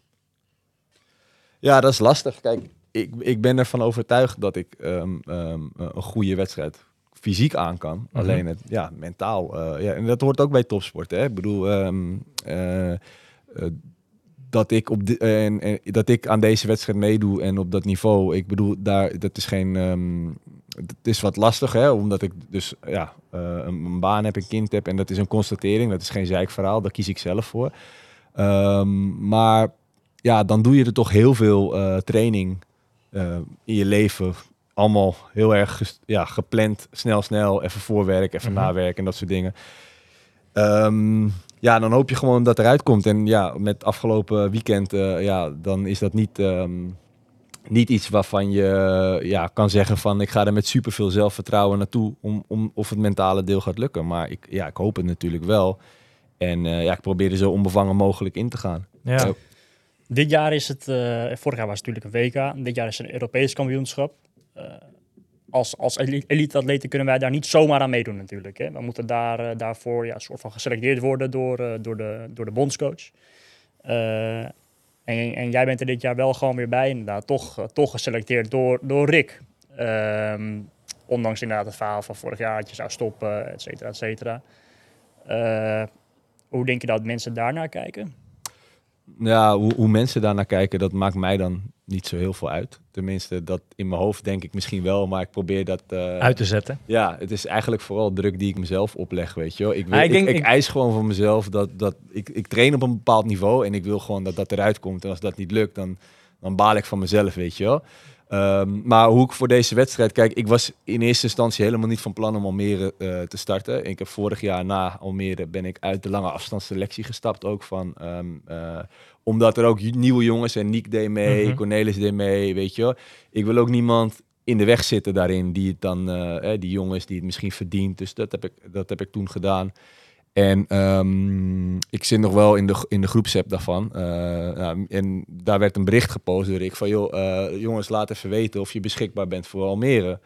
Ja, dat is lastig. Kijk, ik, ik ben ervan overtuigd dat ik ehm, ehm, een goede wedstrijd fysiek aan kan. Mhm. Alleen het, ja, mentaal. eh, ja, en dat hoort ook bij topsport. Hè? Ik bedoel, ehm, eh, eh, dat, ik op de, en, en, dat ik aan deze wedstrijd meedoe en op dat niveau. Ik bedoel, daar, dat is geen. ehm, het is wat lastig, hè? omdat ik dus ja, eh, een, een baan heb, een kind heb. En dat is een constatering. Dat is geen zeikverhaal. Daar kies ik zelf voor. Ehm, maar ja, dan doe je er toch heel veel eh, training eh, in je leven. Allemaal heel erg ja, gepland, snel, snel, even voorwerk, even Mhm. nawerken en dat soort dingen. Ehm, ja, dan hoop je gewoon dat eruit komt. En ja, met afgelopen weekend, eh, ja, dan is dat niet, ehm, niet iets waarvan je eh, ja, kan zeggen van ik ga er met superveel zelfvertrouwen naartoe om, om of het mentale deel gaat lukken. Maar ik, ja, ik hoop het natuurlijk wel. En eh, ja, ik probeer er zo onbevangen mogelijk in te gaan. Ja. Dit jaar is het, vorig jaar was het natuurlijk een WK. Dit jaar is het een Europees kampioenschap. Als als eli- elite-atleten kunnen wij daar niet zomaar aan meedoen natuurlijk. Hè. We moeten daar, eh, daarvoor ja, soort van geselecteerd worden door, eh, door, de, door de bondscoach. Eh, en, en jij bent er dit jaar wel gewoon weer bij, inderdaad. Toch, toch geselecteerd door, door Rick. Ehm, ondanks inderdaad het verhaal van vorig jaar dat je zou stoppen, et cetera, et cetera. Hoe denk je dat mensen daarnaar kijken? Ja, hoe, hoe mensen daarnaar kijken, dat maakt mij dan niet zo heel veel uit. Tenminste, dat in mijn hoofd denk ik misschien wel, maar ik probeer dat... eh, Uit te zetten. Ja, het is eigenlijk vooral druk die ik mezelf opleg, weet je wel. Ik, Ah, ik denk- ik ik- eis gewoon van mezelf dat, dat ik, ik train op een bepaald niveau en ik wil gewoon dat dat eruit komt. En als dat niet lukt, dan, dan baal ik van mezelf, weet je wel. Ehm, maar hoe ik voor deze wedstrijd, kijk, ik was in eerste instantie helemaal niet van plan om Almere eh, te starten. Ik heb vorig jaar na Almere ben ik uit de lange afstandsselectie gestapt ook van, ehm, eh, omdat er ook nieuwe jongens en Nick deed mee, Mhm. Cornelis deed mee, weet je. Ik wil ook niemand in de weg zitten daarin die het dan, eh, die jongens die het misschien verdient. Dus dat heb ik, dat heb ik toen gedaan. En ehm, ik zit nog wel in de, in de groepsapp daarvan. Eh, nou, en daar werd een bericht gepost door ik van, joh, eh, jongens, laat even weten of je beschikbaar bent voor Almere.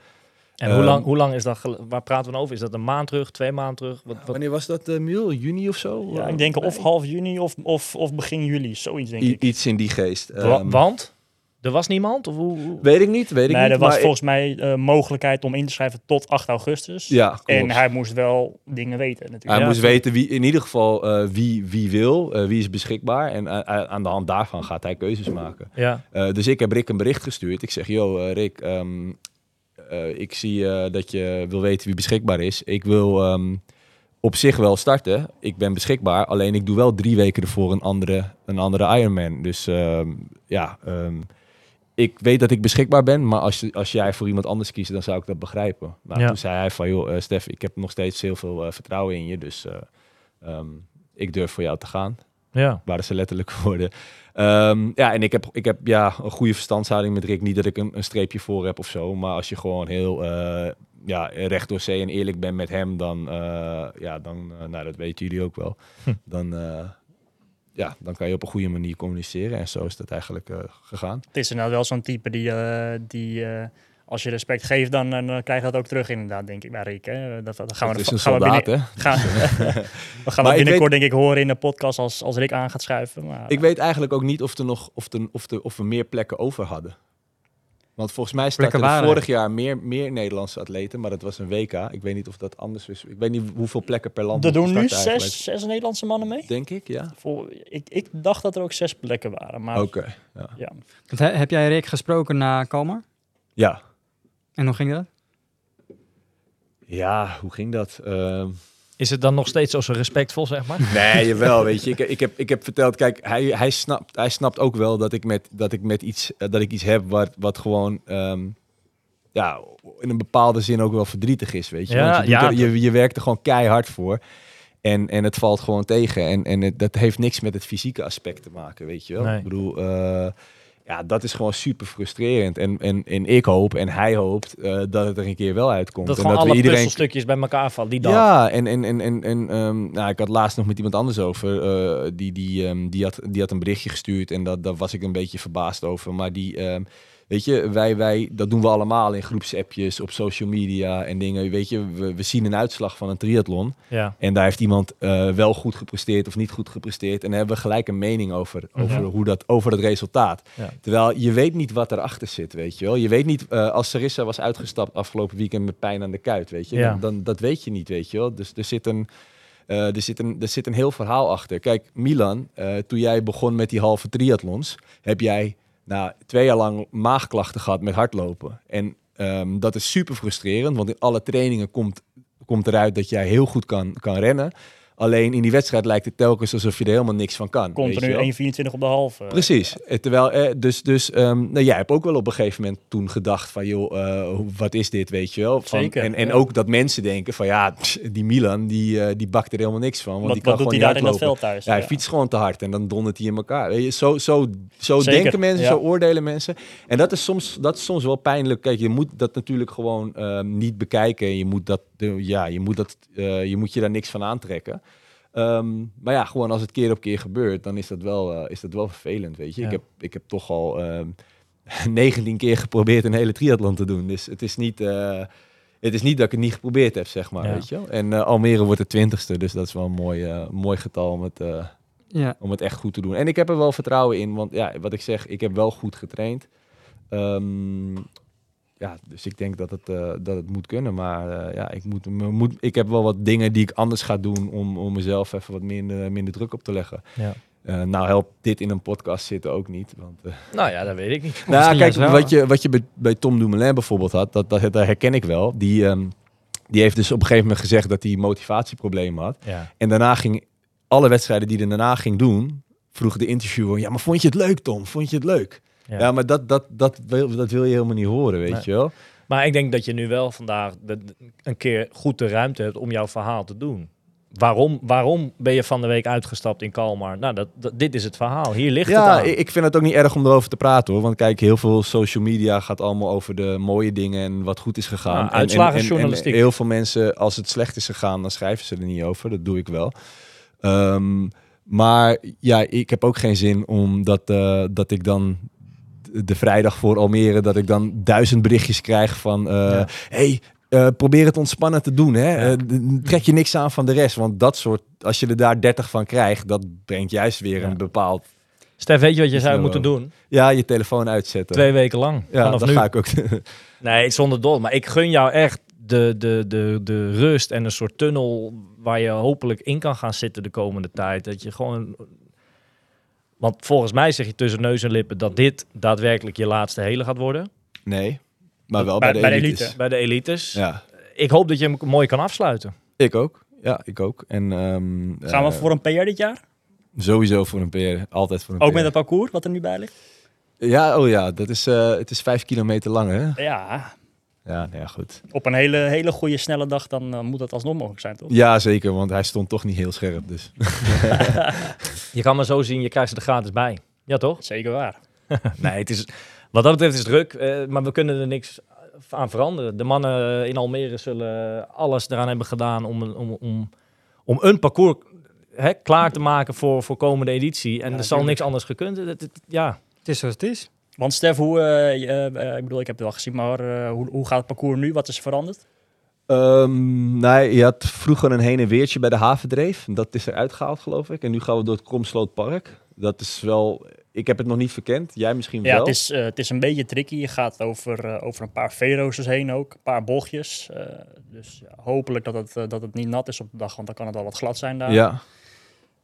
En hoe, Ehm, lang, hoe lang is dat? Waar praten we dan over? Is dat een maand terug, twee maanden terug? Wat, wat, Wanneer was dat, uh, Miel? Juni of zo? Ja, ik denk of half juni of, of, of begin juli, zoiets denk I- ik. iets in die geest. Wa- Ehm, want? Er was niemand? Of hoe, hoe- Weet ik niet, weet ik Nee, niet. er was maar ik- volgens mij eh, mogelijkheid om in te schrijven tot 8 augustus. ja, klopt. en hij moest wel dingen weten natuurlijk. Hij Ja, moest weten wie, in ieder geval eh, wie, wie wil, eh, wie is beschikbaar. En aan de hand daarvan gaat hij keuzes maken. Ja, Eh, dus ik heb Rick een bericht gestuurd. Ik zeg, yo Rick, ehm, eh, ik zie eh, dat je wil weten wie beschikbaar is. Ik wil ehm, op zich wel starten. Ik ben beschikbaar. Alleen ik doe wel drie weken ervoor een andere, een andere Ironman. Dus ehm, ja, ehm, ik weet dat ik beschikbaar ben. Maar als, je- als jij voor iemand anders kiest, dan zou ik dat begrijpen. Nou, Ja. Toen zei hij van, joh eh, Stef, ik heb nog steeds heel veel eh, vertrouwen in je. Dus eh, ehm, ik durf voor jou te gaan ja. waren ze letterlijk [laughs] woorden. Ehm, ja, en ik heb, ik heb ja, een goede verstandhouding met Rick. Niet dat ik een, een streepje voor heb of zo. Maar als je gewoon heel ja, recht door zee en eerlijk bent met hem, dan, ja, dan nou, dat weten jullie ook wel. Hm. Dan, ja, dan kan je op een goede manier communiceren. En zo is dat eigenlijk eh, gegaan. Het is inderdaad wel zo'n type die, eh, die eh, als je respect geeft, dan, dan krijg je dat ook terug inderdaad, denk ik, bij Rick. Hè? Dat, dat gaan we, is een gaan we binnen- gaan, [laughs] we gaan binnenkort denk ik horen in de podcast als, als Rick aan gaat schuiven. Maar, Ik weet eigenlijk ook niet of, er nog, of, er, of, er, of we meer plekken over hadden. Want volgens mij Plekken er vorig jaar meer, meer Nederlandse atleten, maar dat was een WK. Ik weet niet of dat anders is. Ik weet niet hoeveel plekken per land. er doen nu starten zes, zes Nederlandse mannen mee. Denk ik, ja. Ik, ik dacht dat er ook zes plekken waren. Maar Oké. ja. ja. He- heb jij Rick gesproken na Kalmar? ja. En hoe ging dat? Ja, hoe ging dat? Ehm, Is het dan nog steeds zo respectvol, zeg maar? [laughs] nee, jawel, weet je. Ik, ik, heb, ik heb verteld, kijk, hij, hij, snapt, hij snapt ook wel dat ik met, dat ik met iets, eh, dat ik iets heb wat, wat gewoon, ehm, ja, in een bepaalde zin ook wel verdrietig is, weet je. Ja, Want je, ja, er- je, je werkt er gewoon keihard voor. En, en het valt gewoon tegen. En, en het, dat heeft niks met het fysieke aspect te maken, weet je wel. Nee. Ik bedoel, eh, ja, dat is gewoon super frustrerend. En, en, en ik hoop en hij hoopt eh, dat het er een keer wel uitkomt. Dat en dat alle we iedereen puzzelstukjes bij elkaar vallen die dag. ja, en, en, en, en, en ehm, nou, ik had laatst nog met iemand anders over. eh, die, die, ehm, die, had, die had een berichtje gestuurd en dat, daar was ik een beetje verbaasd over. Maar die, ehm, weet je, wij, wij, dat doen we allemaal in groepsappjes, op social media en dingen. Weet je, we, we zien een uitslag van een triathlon. Ja. En daar heeft iemand eh, wel goed gepresteerd of niet goed gepresteerd. En dan hebben we gelijk een mening over, over, hoe dat, over het resultaat. Ja. Terwijl je weet niet wat erachter zit, weet je wel. Je weet niet, eh, als Sarissa was uitgestapt afgelopen weekend met pijn aan de kuit, weet je. Dan, dan, dat weet je niet, weet je wel. Dus er zit een, eh, er zit een, er zit een heel verhaal achter. Kijk, Milan, toen jij begon met die halve triathlons, heb jij nou, twee jaar lang maagklachten gehad met hardlopen. En ehm, dat is super frustrerend, want in alle trainingen komt, komt eruit dat jij heel goed kan, kan rennen. Alleen in die wedstrijd lijkt het telkens alsof je er helemaal niks van kan. komt er nu 1,24 op de halve. Precies. Eh, Terwijl, eh, dus, dus um, nou, jij hebt ook wel op een gegeven moment toen gedacht van, joh, eh, wat is dit, weet je wel? Van, Zeker, En, en ja. ook dat mensen denken van, ja, die Milan, die, eh, die bakt er helemaal niks van. Want wat die kan wat doet gewoon hij daar in dat veld thuis? Ja, hij fietst gewoon te hard en dan dondert hij in elkaar. Weet je, zo zo, zo Zeker, denken mensen, zo oordelen mensen. En dat is soms, dat is soms wel pijnlijk. Kijk, je moet dat natuurlijk gewoon ehm, niet bekijken. Je moet, dat, eh, ja, je, moet dat, eh, je moet je daar niks van aantrekken. Ehm, maar ja, gewoon als het keer op keer gebeurt, dan is dat wel, eh, is dat wel vervelend, weet je. Ja. Ik, heb, ik heb toch al ehm [laughs] 19 keer geprobeerd een hele triathlon te doen. Dus het is niet... eh, het is niet dat ik het niet geprobeerd heb, zeg maar, Ja. weet je. En eh, Almere wordt de twintigste, dus dat is wel een mooi, mooi getal om het, Ja. om het echt goed te doen. En ik heb er wel vertrouwen in, want ja, wat ik zeg, ik heb wel goed getraind. Ehm, ja, dus ik denk dat het, eh, dat het moet kunnen. Maar eh, ja, ik, moet, moet, ik heb wel wat dingen die ik anders ga doen om, om mezelf even wat minder, minder druk op te leggen. Ja. Eh, nou helpt dit in een podcast zitten ook niet. Want, Nou ja, dat weet ik niet. [laughs] nou, kijk, wat je, wat je bij, bij Tom Dumoulin bijvoorbeeld had, dat, dat, dat herken ik wel. Die, ehm, die heeft dus op een gegeven moment gezegd dat hij motivatieproblemen had. Ja. En daarna ging alle wedstrijden die hij daarna ging doen, vroeg de interviewer, ja, maar vond je het leuk, Tom? Vond je het leuk? Ja. Ja, maar dat, dat, dat, wil, dat wil je helemaal niet horen, weet Nee. je wel? Maar ik denk dat je nu wel vandaag de- een keer goed de ruimte hebt om jouw verhaal te doen. Waarom, waarom ben je van de week uitgestapt in Kalmar? Nou, dat, dat- dit is het verhaal. Hier ligt het Ja, aan. ik ik vind het ook niet erg om erover te praten hoor. Want kijk, heel veel social media gaat allemaal over de mooie dingen en wat goed is gegaan. En- uitslagenjournalistiek. En, en heel veel mensen, als het slecht is gegaan, dan schrijven ze er niet over. Dat doe ik wel. Ehm, maar ja, ik heb ook geen zin om dat, eh, dat ik dan de- vrijdag voor Almere, dat ik dan duizend berichtjes krijg van... eh, Ja. hey, eh, probeer het ontspannen te doen. Hè? Ja. Eh, trek je niks aan van de rest. Want dat soort, als je er daar 30 van krijgt, dat brengt juist weer Ja. een bepaald Stef, weet je wat je zou moeten doen? ja, je telefoon uitzetten. Twee weken lang. ja, vanaf dat nu. ga ik ook. [laughs] Nee, zonder dol. Maar ik gun jou echt de, de, de, de rust en een soort tunnel waar je hopelijk in kan gaan zitten de komende tijd. Dat je gewoon... Want volgens mij zeg je tussen neus en lippen dat dit daadwerkelijk je laatste hele gaat worden. nee, maar wel bij, Bij- de bij de elites. elite. Bij de elites. Ja, Ik hoop dat je hem mooi kan afsluiten. ik ook. Ja, ik ook. En, ehm, Gaan we eh, voor een PR dit jaar? Sowieso voor een PR. Altijd voor een Ook PR. met het parcours wat er nu bij ligt? Ja, oh ja, dat is, eh, het is vijf kilometer lang, hè? Ja, Ja, nou ja, goed. op een hele, hele goede snelle dag dan eh, moet dat alsnog mogelijk zijn, toch? Ja, zeker, want hij stond toch niet heel scherp, dus. [laughs] Je kan maar zo zien, je krijgt ze er gratis bij. Ja, toch? [laughs] Zeker waar. Nee, het is, wat dat betreft is het druk, eh, maar we kunnen er niks aan veranderen. De mannen in Almere zullen alles eraan hebben gedaan om, een- om, om, om een parcours hè, klaar te maken voor, voor komende editie. En Ja, er zal niks anders gekund. Het- het- ja, Het is zoals het is. Want Stef, hoe, eh, je- eh, ik bedoel, ik heb het wel gezien, maar eh, hoe, hoe gaat het parcours nu? Wat is er veranderd? Ehm, nee, je had vroeger een heen en weertje bij de havendreef. Dat is eruit gehaald, geloof ik. En nu gaan we door het Kromslootpark. Dat is wel... Ik heb het nog niet verkend. Jij misschien Ja, wel. het is, eh, het is een beetje tricky. Je gaat over, eh, over een paar veeroosters heen ook, een paar bochtjes. Eh, dus ja, hopelijk dat het, dat het niet nat is op de dag, want dan kan het al wat glad zijn daar. Ja,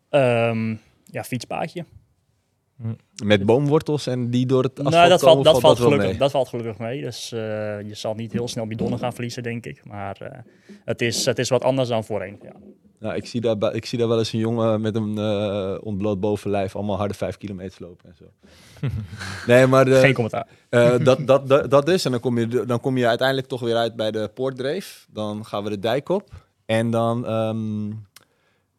Ehm, ja fietspaadje. Met boomwortels en die door het asfalt Nou, dat valt, dat, valt gelukkig, mee. dat valt gelukkig mee. Dus eh, je zal niet heel snel bidonnen gaan verliezen, denk ik. Maar eh, het, is, het is wat anders dan voorheen. Ja. Nou, ik, zie daar, ik zie daar wel eens een jongen met een eh, ontbloot bovenlijf allemaal harde vijf kilometer lopen en zo. [laughs] nee, maar Geen commentaar. dat, dat, dat, dat is. En dan kom, je, dan kom je uiteindelijk toch weer uit bij de Poortdreef. Dan gaan we de dijk op. En dan ehm,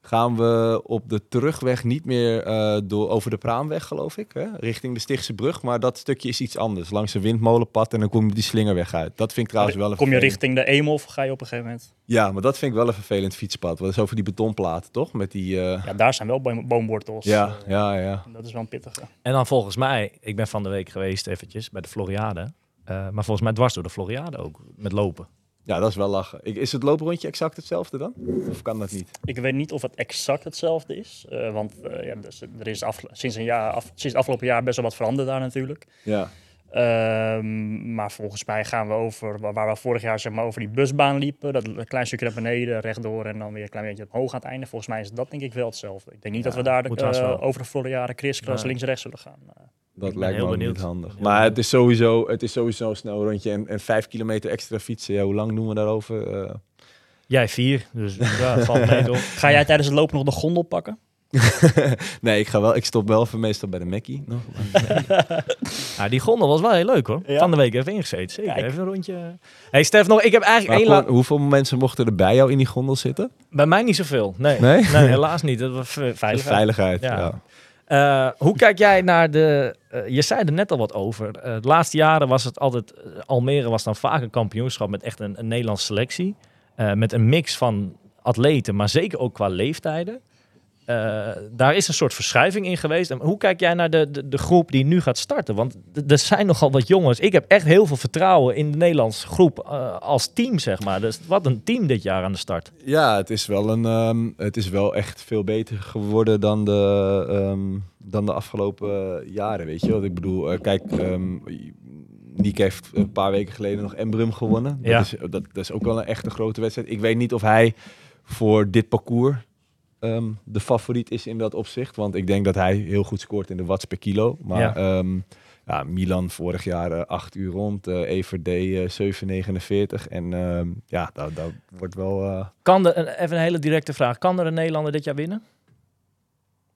gaan we op de terugweg niet meer eh, door, over de Praanweg, geloof ik. Hè? Richting de Stichtse Brug. Maar dat stukje is iets anders. Langs een windmolenpad en dan kom je die slingerweg uit. Dat vind ik trouwens wel een Kom je vervelend- richting de Eemhof, ga je op een gegeven moment. Ja, maar dat vind ik wel een vervelend fietspad. Wat is over die betonplaten, toch? Met die... eh, Ja, daar zijn wel boom, boomwortels. ja, ja, ja. dat is wel een pittige. en dan volgens mij, ik ben van de week geweest eventjes bij de Floriade. Eh, maar volgens mij dwars door de Floriade ook, met lopen. Ja, dat is wel lachen. Ik- Is het looprondje exact hetzelfde dan? Of kan dat niet? Ik weet niet of het exact hetzelfde is. eh, want eh, ja, er is af, sinds, een jaar, af, sinds het afgelopen jaar best wel wat veranderd daar natuurlijk. Ja. Ehm, maar volgens mij gaan we over, waar we vorig jaar zeg maar over die busbaan liepen, dat een klein stukje naar beneden, rechtdoor en dan weer een klein beetje omhoog aan het einde. Volgens mij is dat denk ik wel hetzelfde. Ik denk niet Ja, dat we daar moet eh, over de Floriade kriskras Nee. links-rechts zullen gaan. Eh, Dat lijkt me niet handig. Maar het is, sowieso, het is sowieso een snel rondje. En, en vijf kilometer extra fietsen, ja, hoe lang doen we daarover? Eh, Jij vier, dus ja, valt mee [laughs] toch? Ga jij tijdens het lopen nog de gondel pakken? [laughs] nee, ik, ga wel, ik stop wel voor meestal bij de Mackie. nog. [laughs] Ja, die gondel was wel heel leuk hoor. Ja. Van de week even ingezeten. Zeker, Kijk. even een rondje. Hey Stef, nog, ik heb eigenlijk één hoeveel mensen mochten er bij jou in die gondel zitten? Bij mij niet zoveel. Nee, Nee? nee helaas niet. Dat was veilig. Veiligheid, Ja. ja. Eh, hoe kijk jij naar de... eh, je zei er net al wat over. Eh, de laatste jaren was het altijd... Almere was dan vaak een kampioenschap met echt een, een Nederlandse selectie. Met een mix van atleten, maar zeker ook qua leeftijden. Eh, daar is een soort verschuiving in geweest. En hoe kijk jij naar de, de, de groep die nu gaat starten? Want er zijn nogal wat jongens. Ik heb echt heel veel vertrouwen in de Nederlandse groep eh, als team, zeg maar. Dus wat een team dit jaar aan de start. Ja, het is wel, een, ehm, het is wel echt veel beter geworden dan de, ehm, dan de afgelopen jaren, weet je wat ik bedoel? eh, kijk, ehm Nick heeft een paar weken geleden nog Embrum gewonnen. Dat, Ja. is, dat, dat is ook wel een echte grote wedstrijd. Ik weet niet of hij voor dit parcours ehm, de favoriet is in dat opzicht. Want ik denk dat hij heel goed scoort in de watts per kilo. Maar Ja. ja, Milan vorig jaar eh, 8 uur rond. eh Evert D eh, 7,49. En ehm, ja, dat, dat wordt wel... eh, Kan er, even een hele directe vraag. Kan er een Nederlander dit jaar winnen?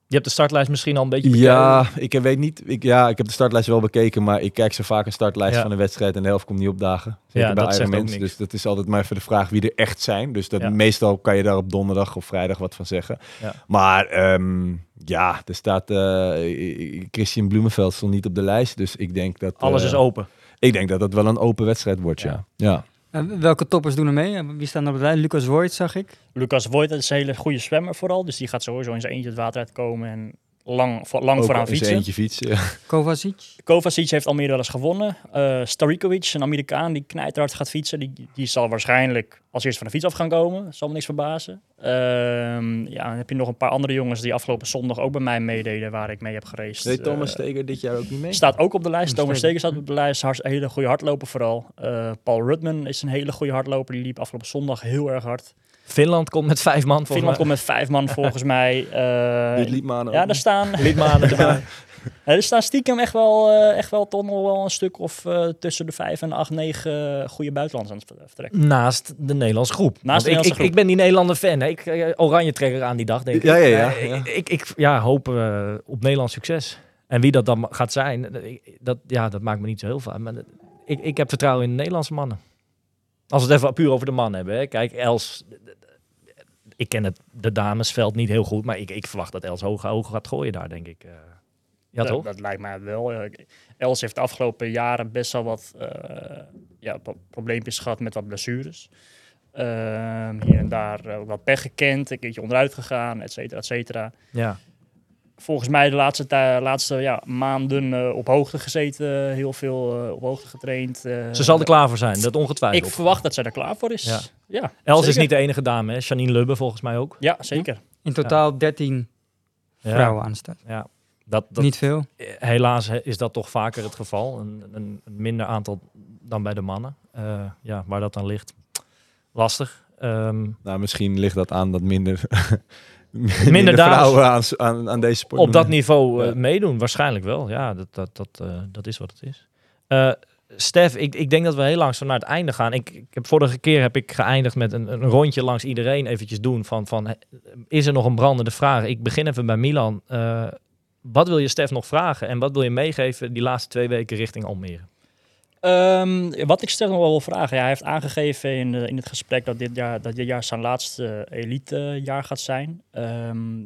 Je hebt de startlijst misschien al een beetje bekeken. Ja, ik weet niet. Ik, ja, ik heb de startlijst wel bekeken, maar ik kijk zo vaak een startlijst Ja. van een wedstrijd en de helft komt niet opdagen. Zeker Ja, bij dat zegt niks. Dus dat is altijd maar even de vraag wie er echt zijn. Dus dat, Ja. meestal kan je daar op donderdag of vrijdag wat van zeggen. Ja. Maar ehm, ja, er staat eh, Christian Bloemenveld stond niet op de lijst, dus ik denk dat Alles eh, is open. Ik denk dat dat wel een open wedstrijd wordt, ja. ja. Welke toppers doen er mee? Wie staan er op de lijn? Lucas Voigt zag ik. Lucas Voigt is een hele goede zwemmer vooral. Dus die gaat sowieso in zijn eentje het water uitkomen en lang, lang vooraan fietsen. eentje fietsen. ja. Kovacic. Kovacic heeft Almere wel eens gewonnen. Eh Starikovic, een Amerikaan die knijterhard gaat fietsen, die, die zal waarschijnlijk als eerste van de fiets af gaan komen. Zal me niks verbazen. Ehm, ja, dan heb je nog een paar andere jongens die afgelopen zondag ook bij mij meededen, waar ik mee heb geraced. Deed Thomas Eh, Steger dit jaar ook niet mee? Staat ook op de lijst. Thomas Steger. Staat op de lijst. Een hele goede hardloper vooral. Eh, Paul Rudman is een hele goede hardloper. Die liep afgelopen zondag heel erg hard. Finland komt met vijf man. volgens Finland mij. komt met vijf man volgens [laughs] mij. Eh, Mano ja, er staan, Liedmanen [laughs] erbij. Ja, er staan stiekem echt wel, eh, echt wel toch nog wel een stuk of eh, tussen de vijf en acht, negen goede buitenlanders aan het vertrekken. Naast de Nederlandse groep. Want de ik, Nederlandse ik, groep. ik ben die Nederlander fan. Hè. Ik, oranje trekker aan die dag, denk ik. Ja, ja, ja, ja. Ik, ik, ik ja, hoop op Nederlands succes. En wie dat dan gaat zijn, dat, ja, dat maakt me niet zo heel veel uit. Maar ik, ik heb vertrouwen in de Nederlandse mannen. Als we het even puur over de man hebben. Hè. Kijk, Els... Ik ken het, de damesveld niet heel goed, maar ik, ik verwacht dat Els hoog, hoog gaat gooien daar, denk ik. eh. ja, dat, toch? dat lijkt mij wel. Els heeft de afgelopen jaren best wel wat eh, ja, pro- probleempjes gehad met wat blessures. Ehm, hier en daar eh, wat pech gekend, een keertje onderuit gegaan, et cetera, et cetera. Ja. Volgens mij de laatste, laatste ja, maanden eh, op hoogte gezeten, heel veel eh, op hoogte getraind. eh. Ze zal er klaar voor zijn, dat ongetwijfeld. Ik verwacht dat zij er klaar voor is. Ja. Ja, Els is niet de enige dame, hè? Janine Lubbe volgens mij ook. Ja, zeker. In totaal 13 Ja. vrouwen aan de start. Ja. Dat, dat, Niet veel. eh, helaas he- is dat toch vaker het geval. Een, een, een minder aantal dan bij de mannen. Eh, ja, waar dat dan ligt, lastig. Ehm, Nou, misschien ligt dat aan dat minder, Minder minder vrouwen aan, aan, aan deze sport op dat niveau eh, Ja. meedoen, waarschijnlijk wel. Ja, dat, dat, dat, eh, dat is wat het is. Eh Stef, ik, ik denk dat we heel langzaam naar het einde gaan. Ik, ik heb vorige keer heb ik geëindigd met een, een rondje langs iedereen eventjes doen van, van is er nog een brandende vraag? Ik begin even bij Milan. Wat wil je Stef nog vragen en wat wil je meegeven die laatste twee weken richting Almere? Ehm, wat ik stel nog wel wil vragen. Ja, hij heeft aangegeven in, de- in het gesprek dat dit jaar, dat dit jaar zijn laatste elitejaar gaat zijn. Ehm,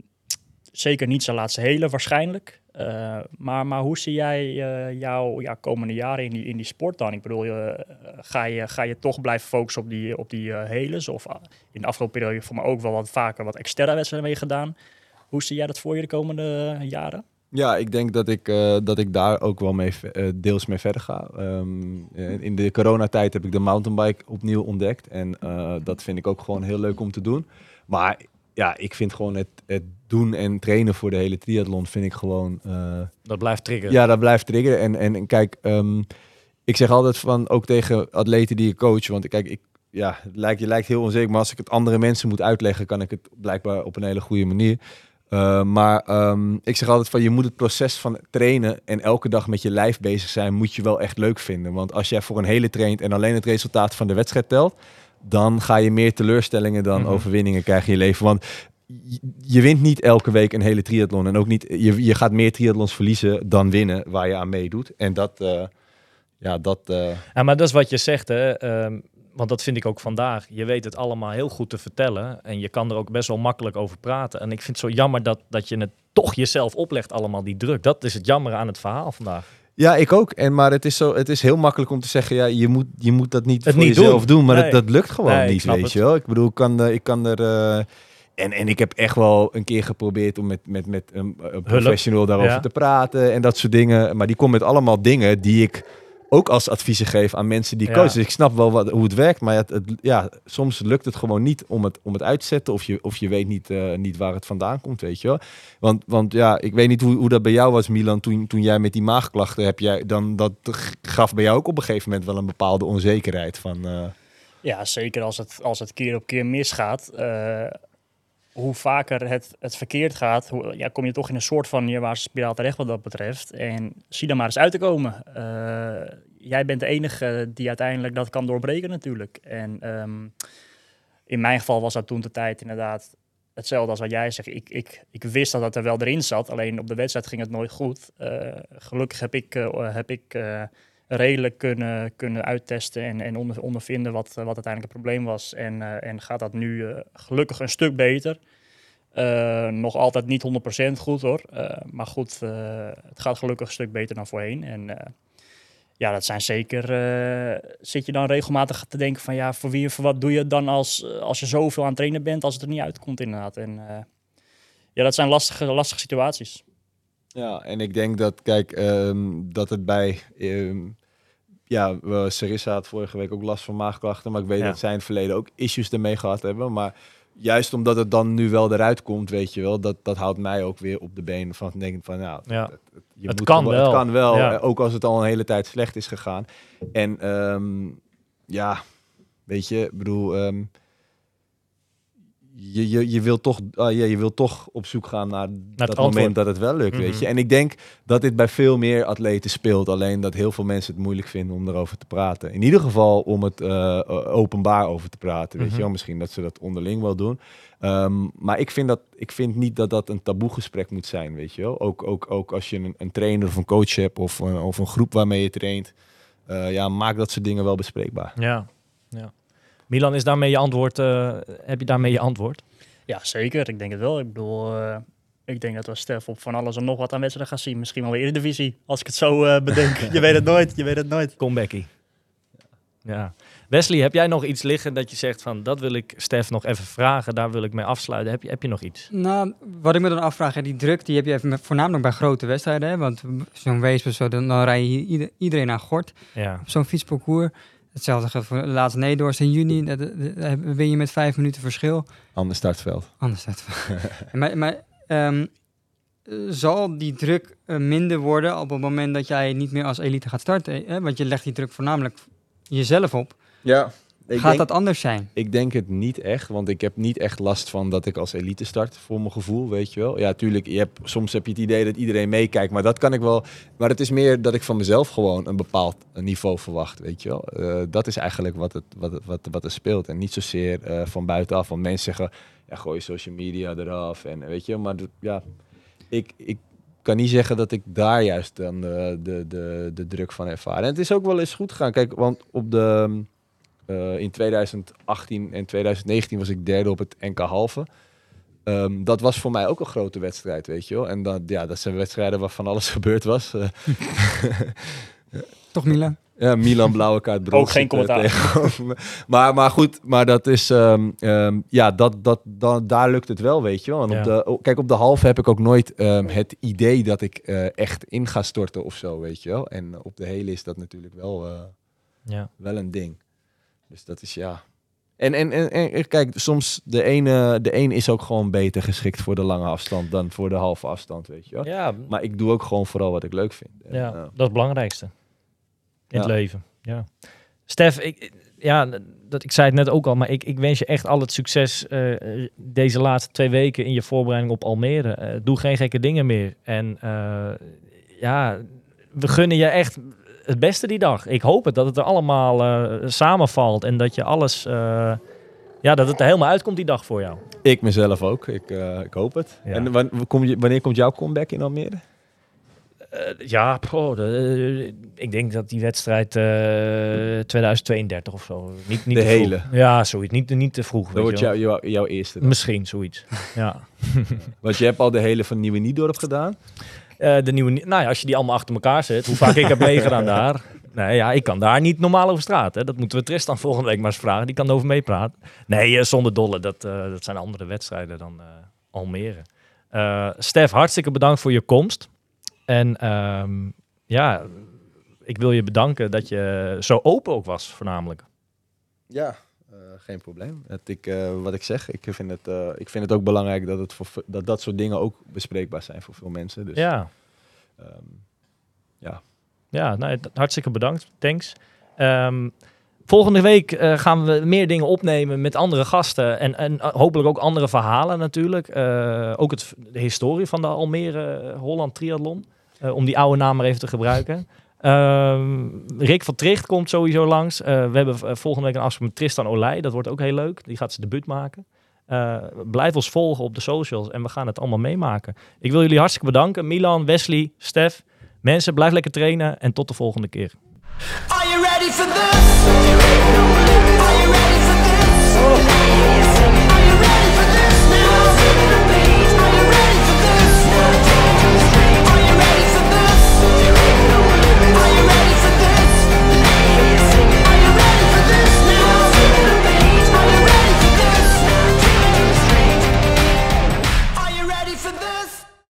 zeker niet zijn laatste hele waarschijnlijk. Eh, maar, maar hoe zie jij eh, jouw ja, komende jaren in die, in die sport dan? Ik bedoel, eh, ga, je, ga je toch blijven focussen op die, op die eh, heles? Of ah, in de afgelopen periode voor me ook wel wat vaker wat extra wedstrijden mee gedaan. Hoe zie jij dat voor je de komende jaren? Ja, ik denk dat ik, eh, dat ik daar ook wel mee, eh, deels mee verder ga. Ehm, eh, in de coronatijd heb ik de mountainbike opnieuw ontdekt. En dat vind ik ook gewoon heel leuk om te doen. Maar ja, ik vind gewoon het, het doen en trainen voor de hele triathlon vind ik gewoon... Dat blijft triggeren. ja, dat blijft triggeren. En, en, en kijk, ehm, ik zeg altijd van, ook tegen atleten die ik coach, want kijk, ik, ja, het lijkt, je lijkt heel onzeker, maar als ik het andere mensen moet uitleggen, kan ik het blijkbaar op een hele goede manier. Uh, maar um, ik zeg altijd van, je moet het proces van trainen en elke dag met je lijf bezig zijn, moet je wel echt leuk vinden. Want als jij voor een hele traint en alleen het resultaat van de wedstrijd telt, dan ga je meer teleurstellingen dan Mhm. overwinningen krijgen in je leven. Want je- je wint niet elke week een hele triathlon. En ook niet, je, je gaat meer triathlons verliezen dan winnen waar je aan meedoet. En dat, uh, ja, dat... Uh... Ja, maar dat is wat je zegt, hè. Um, want dat vind ik ook vandaag. Je weet het allemaal heel goed te vertellen. En je kan er ook best wel makkelijk over praten. En ik vind het zo jammer dat, dat je het toch jezelf oplegt, allemaal die druk. Dat is het jammer aan het verhaal vandaag. Ja, ik ook. En, maar het is, zo, het is heel makkelijk om te zeggen, ja, je moet, je moet dat niet Het voor niet jezelf doen. doen. maar Nee. dat, dat lukt gewoon Nee, niet, weet het. je wel. Ik bedoel, ik kan, eh, ik kan er... eh, en, en ik heb echt wel een keer geprobeerd om met, met, met een, een professional daarover ja. te praten en dat soort dingen. Maar die komt met allemaal dingen die ik ook als adviezen geef aan mensen die Ja. coachen. Dus ik snap wel wat, hoe het werkt, maar het, het- ja, soms lukt het gewoon niet om het, om het uit te zetten. Of je, of je weet niet, eh, niet waar het vandaan komt, weet je wel. Want, want ja, ik weet niet hoe, hoe dat bij jou was, Milan, toen, toen jij met die maagklachten heb jij dan dat gaf bij jou ook op een gegeven moment wel een bepaalde onzekerheid van. eh, Ja, zeker als het, als het keer op keer misgaat. eh, hoe vaker het, het verkeerd gaat, hoe, ja, kom je toch in een soort van neerwaartse spiraal terecht wat dat betreft. En zie dan maar eens uit te komen. Eh, jij bent de enige die uiteindelijk dat kan doorbreken natuurlijk. En ehm, in mijn geval was dat toen de tijd inderdaad hetzelfde als wat jij zegt. Ik, ik, ik wist dat dat er wel erin zat, alleen op de wedstrijd ging het nooit goed. Eh, gelukkig heb ik, eh, heb ik redelijk kunnen, kunnen uittesten en, en onder, ondervinden wat, wat uiteindelijk het probleem was. En, eh, en gaat dat nu eh, gelukkig een stuk beter. Eh, nog altijd niet 100% goed hoor. Maar goed, het gaat gelukkig een stuk beter dan voorheen. En ja, dat zijn zeker. zit je dan regelmatig te denken van ja, voor wie en voor wat doe je dan als, als je zoveel aan trainen bent, als het er niet uitkomt, inderdaad. En ja, dat zijn lastige, lastige situaties. Ja, en ik denk dat, kijk, ehm, dat het bij... ehm, ja, Sarissa had vorige week ook last van maagklachten, maar ik weet Ja. dat zij in het verleden ook issues ermee gehad hebben. Maar juist omdat het dan nu wel eruit komt, weet je wel, dat, dat houdt mij ook weer op de benen van denken van, nou, Ja. het, het- je Het moet kan wel. Het kan wel, Ja. eh, ook als het al een hele tijd slecht is gegaan. En ehm, ja, weet je, ik bedoel, ehm, je, je, je, wil toch, ah, ja, je wil toch op zoek gaan naar, dat antwoord. moment dat het wel lukt, Mhm. weet je. En ik denk dat dit bij veel meer atleten speelt. Alleen dat heel veel mensen het moeilijk vinden om erover te praten. In ieder geval om het eh, openbaar over te praten, weet Mhm. je wel. Misschien dat ze dat onderling wel doen. Ehm, maar ik vind, dat, ik vind niet dat dat een taboegesprek moet zijn, weet je wel. Ook, ook, ook als je een, een trainer of een coach hebt of, een- of een groep waarmee je traint. eh, ja, maak dat soort dingen wel bespreekbaar. Ja, ja. Milan, is daarmee je antwoord? eh, heb je daarmee je antwoord? Ja, zeker. Ik denk het wel. Ik bedoel, eh, ik denk dat we Stef op van alles en nog wat aan wedstrijden gaan zien. Misschien wel weer Eredivisie, als ik het zo eh, bedenk. [laughs] je weet het nooit, je weet het nooit. Comebackie. Ja. Wesley, heb jij nog iets liggen dat je zegt van dat wil ik Stef nog even vragen, daar wil ik mee afsluiten. Heb je, heb je nog iets? Nou, wat ik me dan afvraag, hè, die druk die heb je even met- voornamelijk bij grote wedstrijden. Hè? Want zo'n wees of zo, dan, dan rij je ieder- iedereen aan gort Ja. op zo'n fietsparcours. Hetzelfde geldt voor de laatste Needorst in juni. Dat, dat win je met vijf minuten verschil. Ander startveld. Anders staat [laughs] Maar, maar ehm, eh, zal die druk eh, minder worden op het moment dat jij niet meer als elite gaat starten? Hè? Want je legt die druk voornamelijk jezelf op. Ja, ik gaat dat anders zijn? Ik denk het niet echt, want ik heb niet echt last van dat ik als elite start, voor mijn gevoel, weet je wel. Ja, tuurlijk, je hebt, soms heb je het idee dat iedereen meekijkt, maar dat kan ik wel. Maar het is meer dat ik van mezelf gewoon een bepaald niveau verwacht, weet je wel. Eh, dat is eigenlijk wat, het, wat, wat, wat er speelt en niet zozeer eh, van buitenaf. Want mensen zeggen, ja, gooi social media eraf en weet je, maar ja, ik... ik kan niet zeggen dat ik daar juist dan de, de, de, de druk van ervaar. En het is ook wel eens goed gegaan. Kijk, want op de, eh, in 2018 en 2019 was ik derde op het NK halve. Ehm, dat was voor mij ook een grote wedstrijd, weet je wel. En dat, ja, dat zijn wedstrijden waar van alles [laughs] gebeurd was. Eh, Toch Milan? ja, Milan blauwe kaart brood Ook geen commentaar. maar, maar goed, maar dat is... ehm, ehm, ja, dat, dat, dat, daar lukt het wel, weet je wel. En Ja. op de, oh, kijk, op de halve heb ik ook nooit ehm, het idee dat ik eh, echt in ga storten of zo, weet je wel. En op de hele is dat natuurlijk wel... eh, Ja. wel een ding. Dus dat is ja. En, en, en, en kijk, soms de ene, de een is ook gewoon beter geschikt voor de lange afstand dan voor de halve afstand, weet je wel. Ja, Maar ik doe ook gewoon vooral wat ik leuk vind. En, ja, eh, dat is het belangrijkste in het leven. Ja. Stef, ik, ja, dat, ik zei het net ook al, maar ik, ik wens je echt al het succes eh, deze laatste twee weken in je voorbereiding op Almere. Eh, doe geen gekke dingen meer. En ja, we gunnen je echt het beste die dag. Ik hoop het, dat het er allemaal eh, samenvalt en dat je alles, eh, ja, dat het er helemaal uitkomt die dag voor jou. ik mezelf ook. Ik, eh, ik hoop het. Ja. En wan- kom je, wanneer komt jouw comeback in Almere? Ja, de- ik denk dat die wedstrijd eh 2032 of zo. Niet, niet De vroeg. hele? Ja, zoiets. Niet, niet te vroeg. Dat wordt jou, jou- jouw eerste. dan. Misschien zoiets. ja. [laughs] Want je hebt al de hele van Nieuwe Niedorp gedaan. Eh, de nieuwe, nou ja, als je die allemaal achter elkaar zet, hoe vaak ik heb meegedaan daar. Nee, ja, ik kan daar niet normaal over straat. Hè. Dat moeten we Tristan [laughs] volgende week maar eens vragen. Die kan erover meepraten. Nee, eh, zonder dolle. Dat, eh, dat zijn andere wedstrijden dan Almere. Stef, hartstikke bedankt voor je komst. En ehm, ja, ik wil je bedanken dat je zo open ook was, voornamelijk. Ja, eh, geen probleem. Het, ik, eh, wat ik zeg, ik vind, het, eh, ik vind het ook belangrijk dat, het voor, dat dat soort dingen ook bespreekbaar zijn voor veel mensen. Dus, Ja, ehm, ja nou, d- hartstikke bedankt. Thanks. Ehm, Volgende week gaan we meer dingen opnemen met andere gasten. En, en hopelijk ook andere verhalen natuurlijk. Ook het, de historie van de Almere Holland Triathlon. Om die oude naam maar even te gebruiken. Ehm, Rick van Tricht komt sowieso langs. Eh, we hebben eh, volgende week een afspraak met Tristan Olij. Dat wordt ook heel leuk. Die gaat zijn debuut maken. Eh, blijf ons volgen op de socials en we gaan het allemaal meemaken. Ik wil jullie hartstikke bedanken. Milan, Wesley, Stef. Mensen, blijf lekker trainen en tot de volgende keer. Are you ready for this?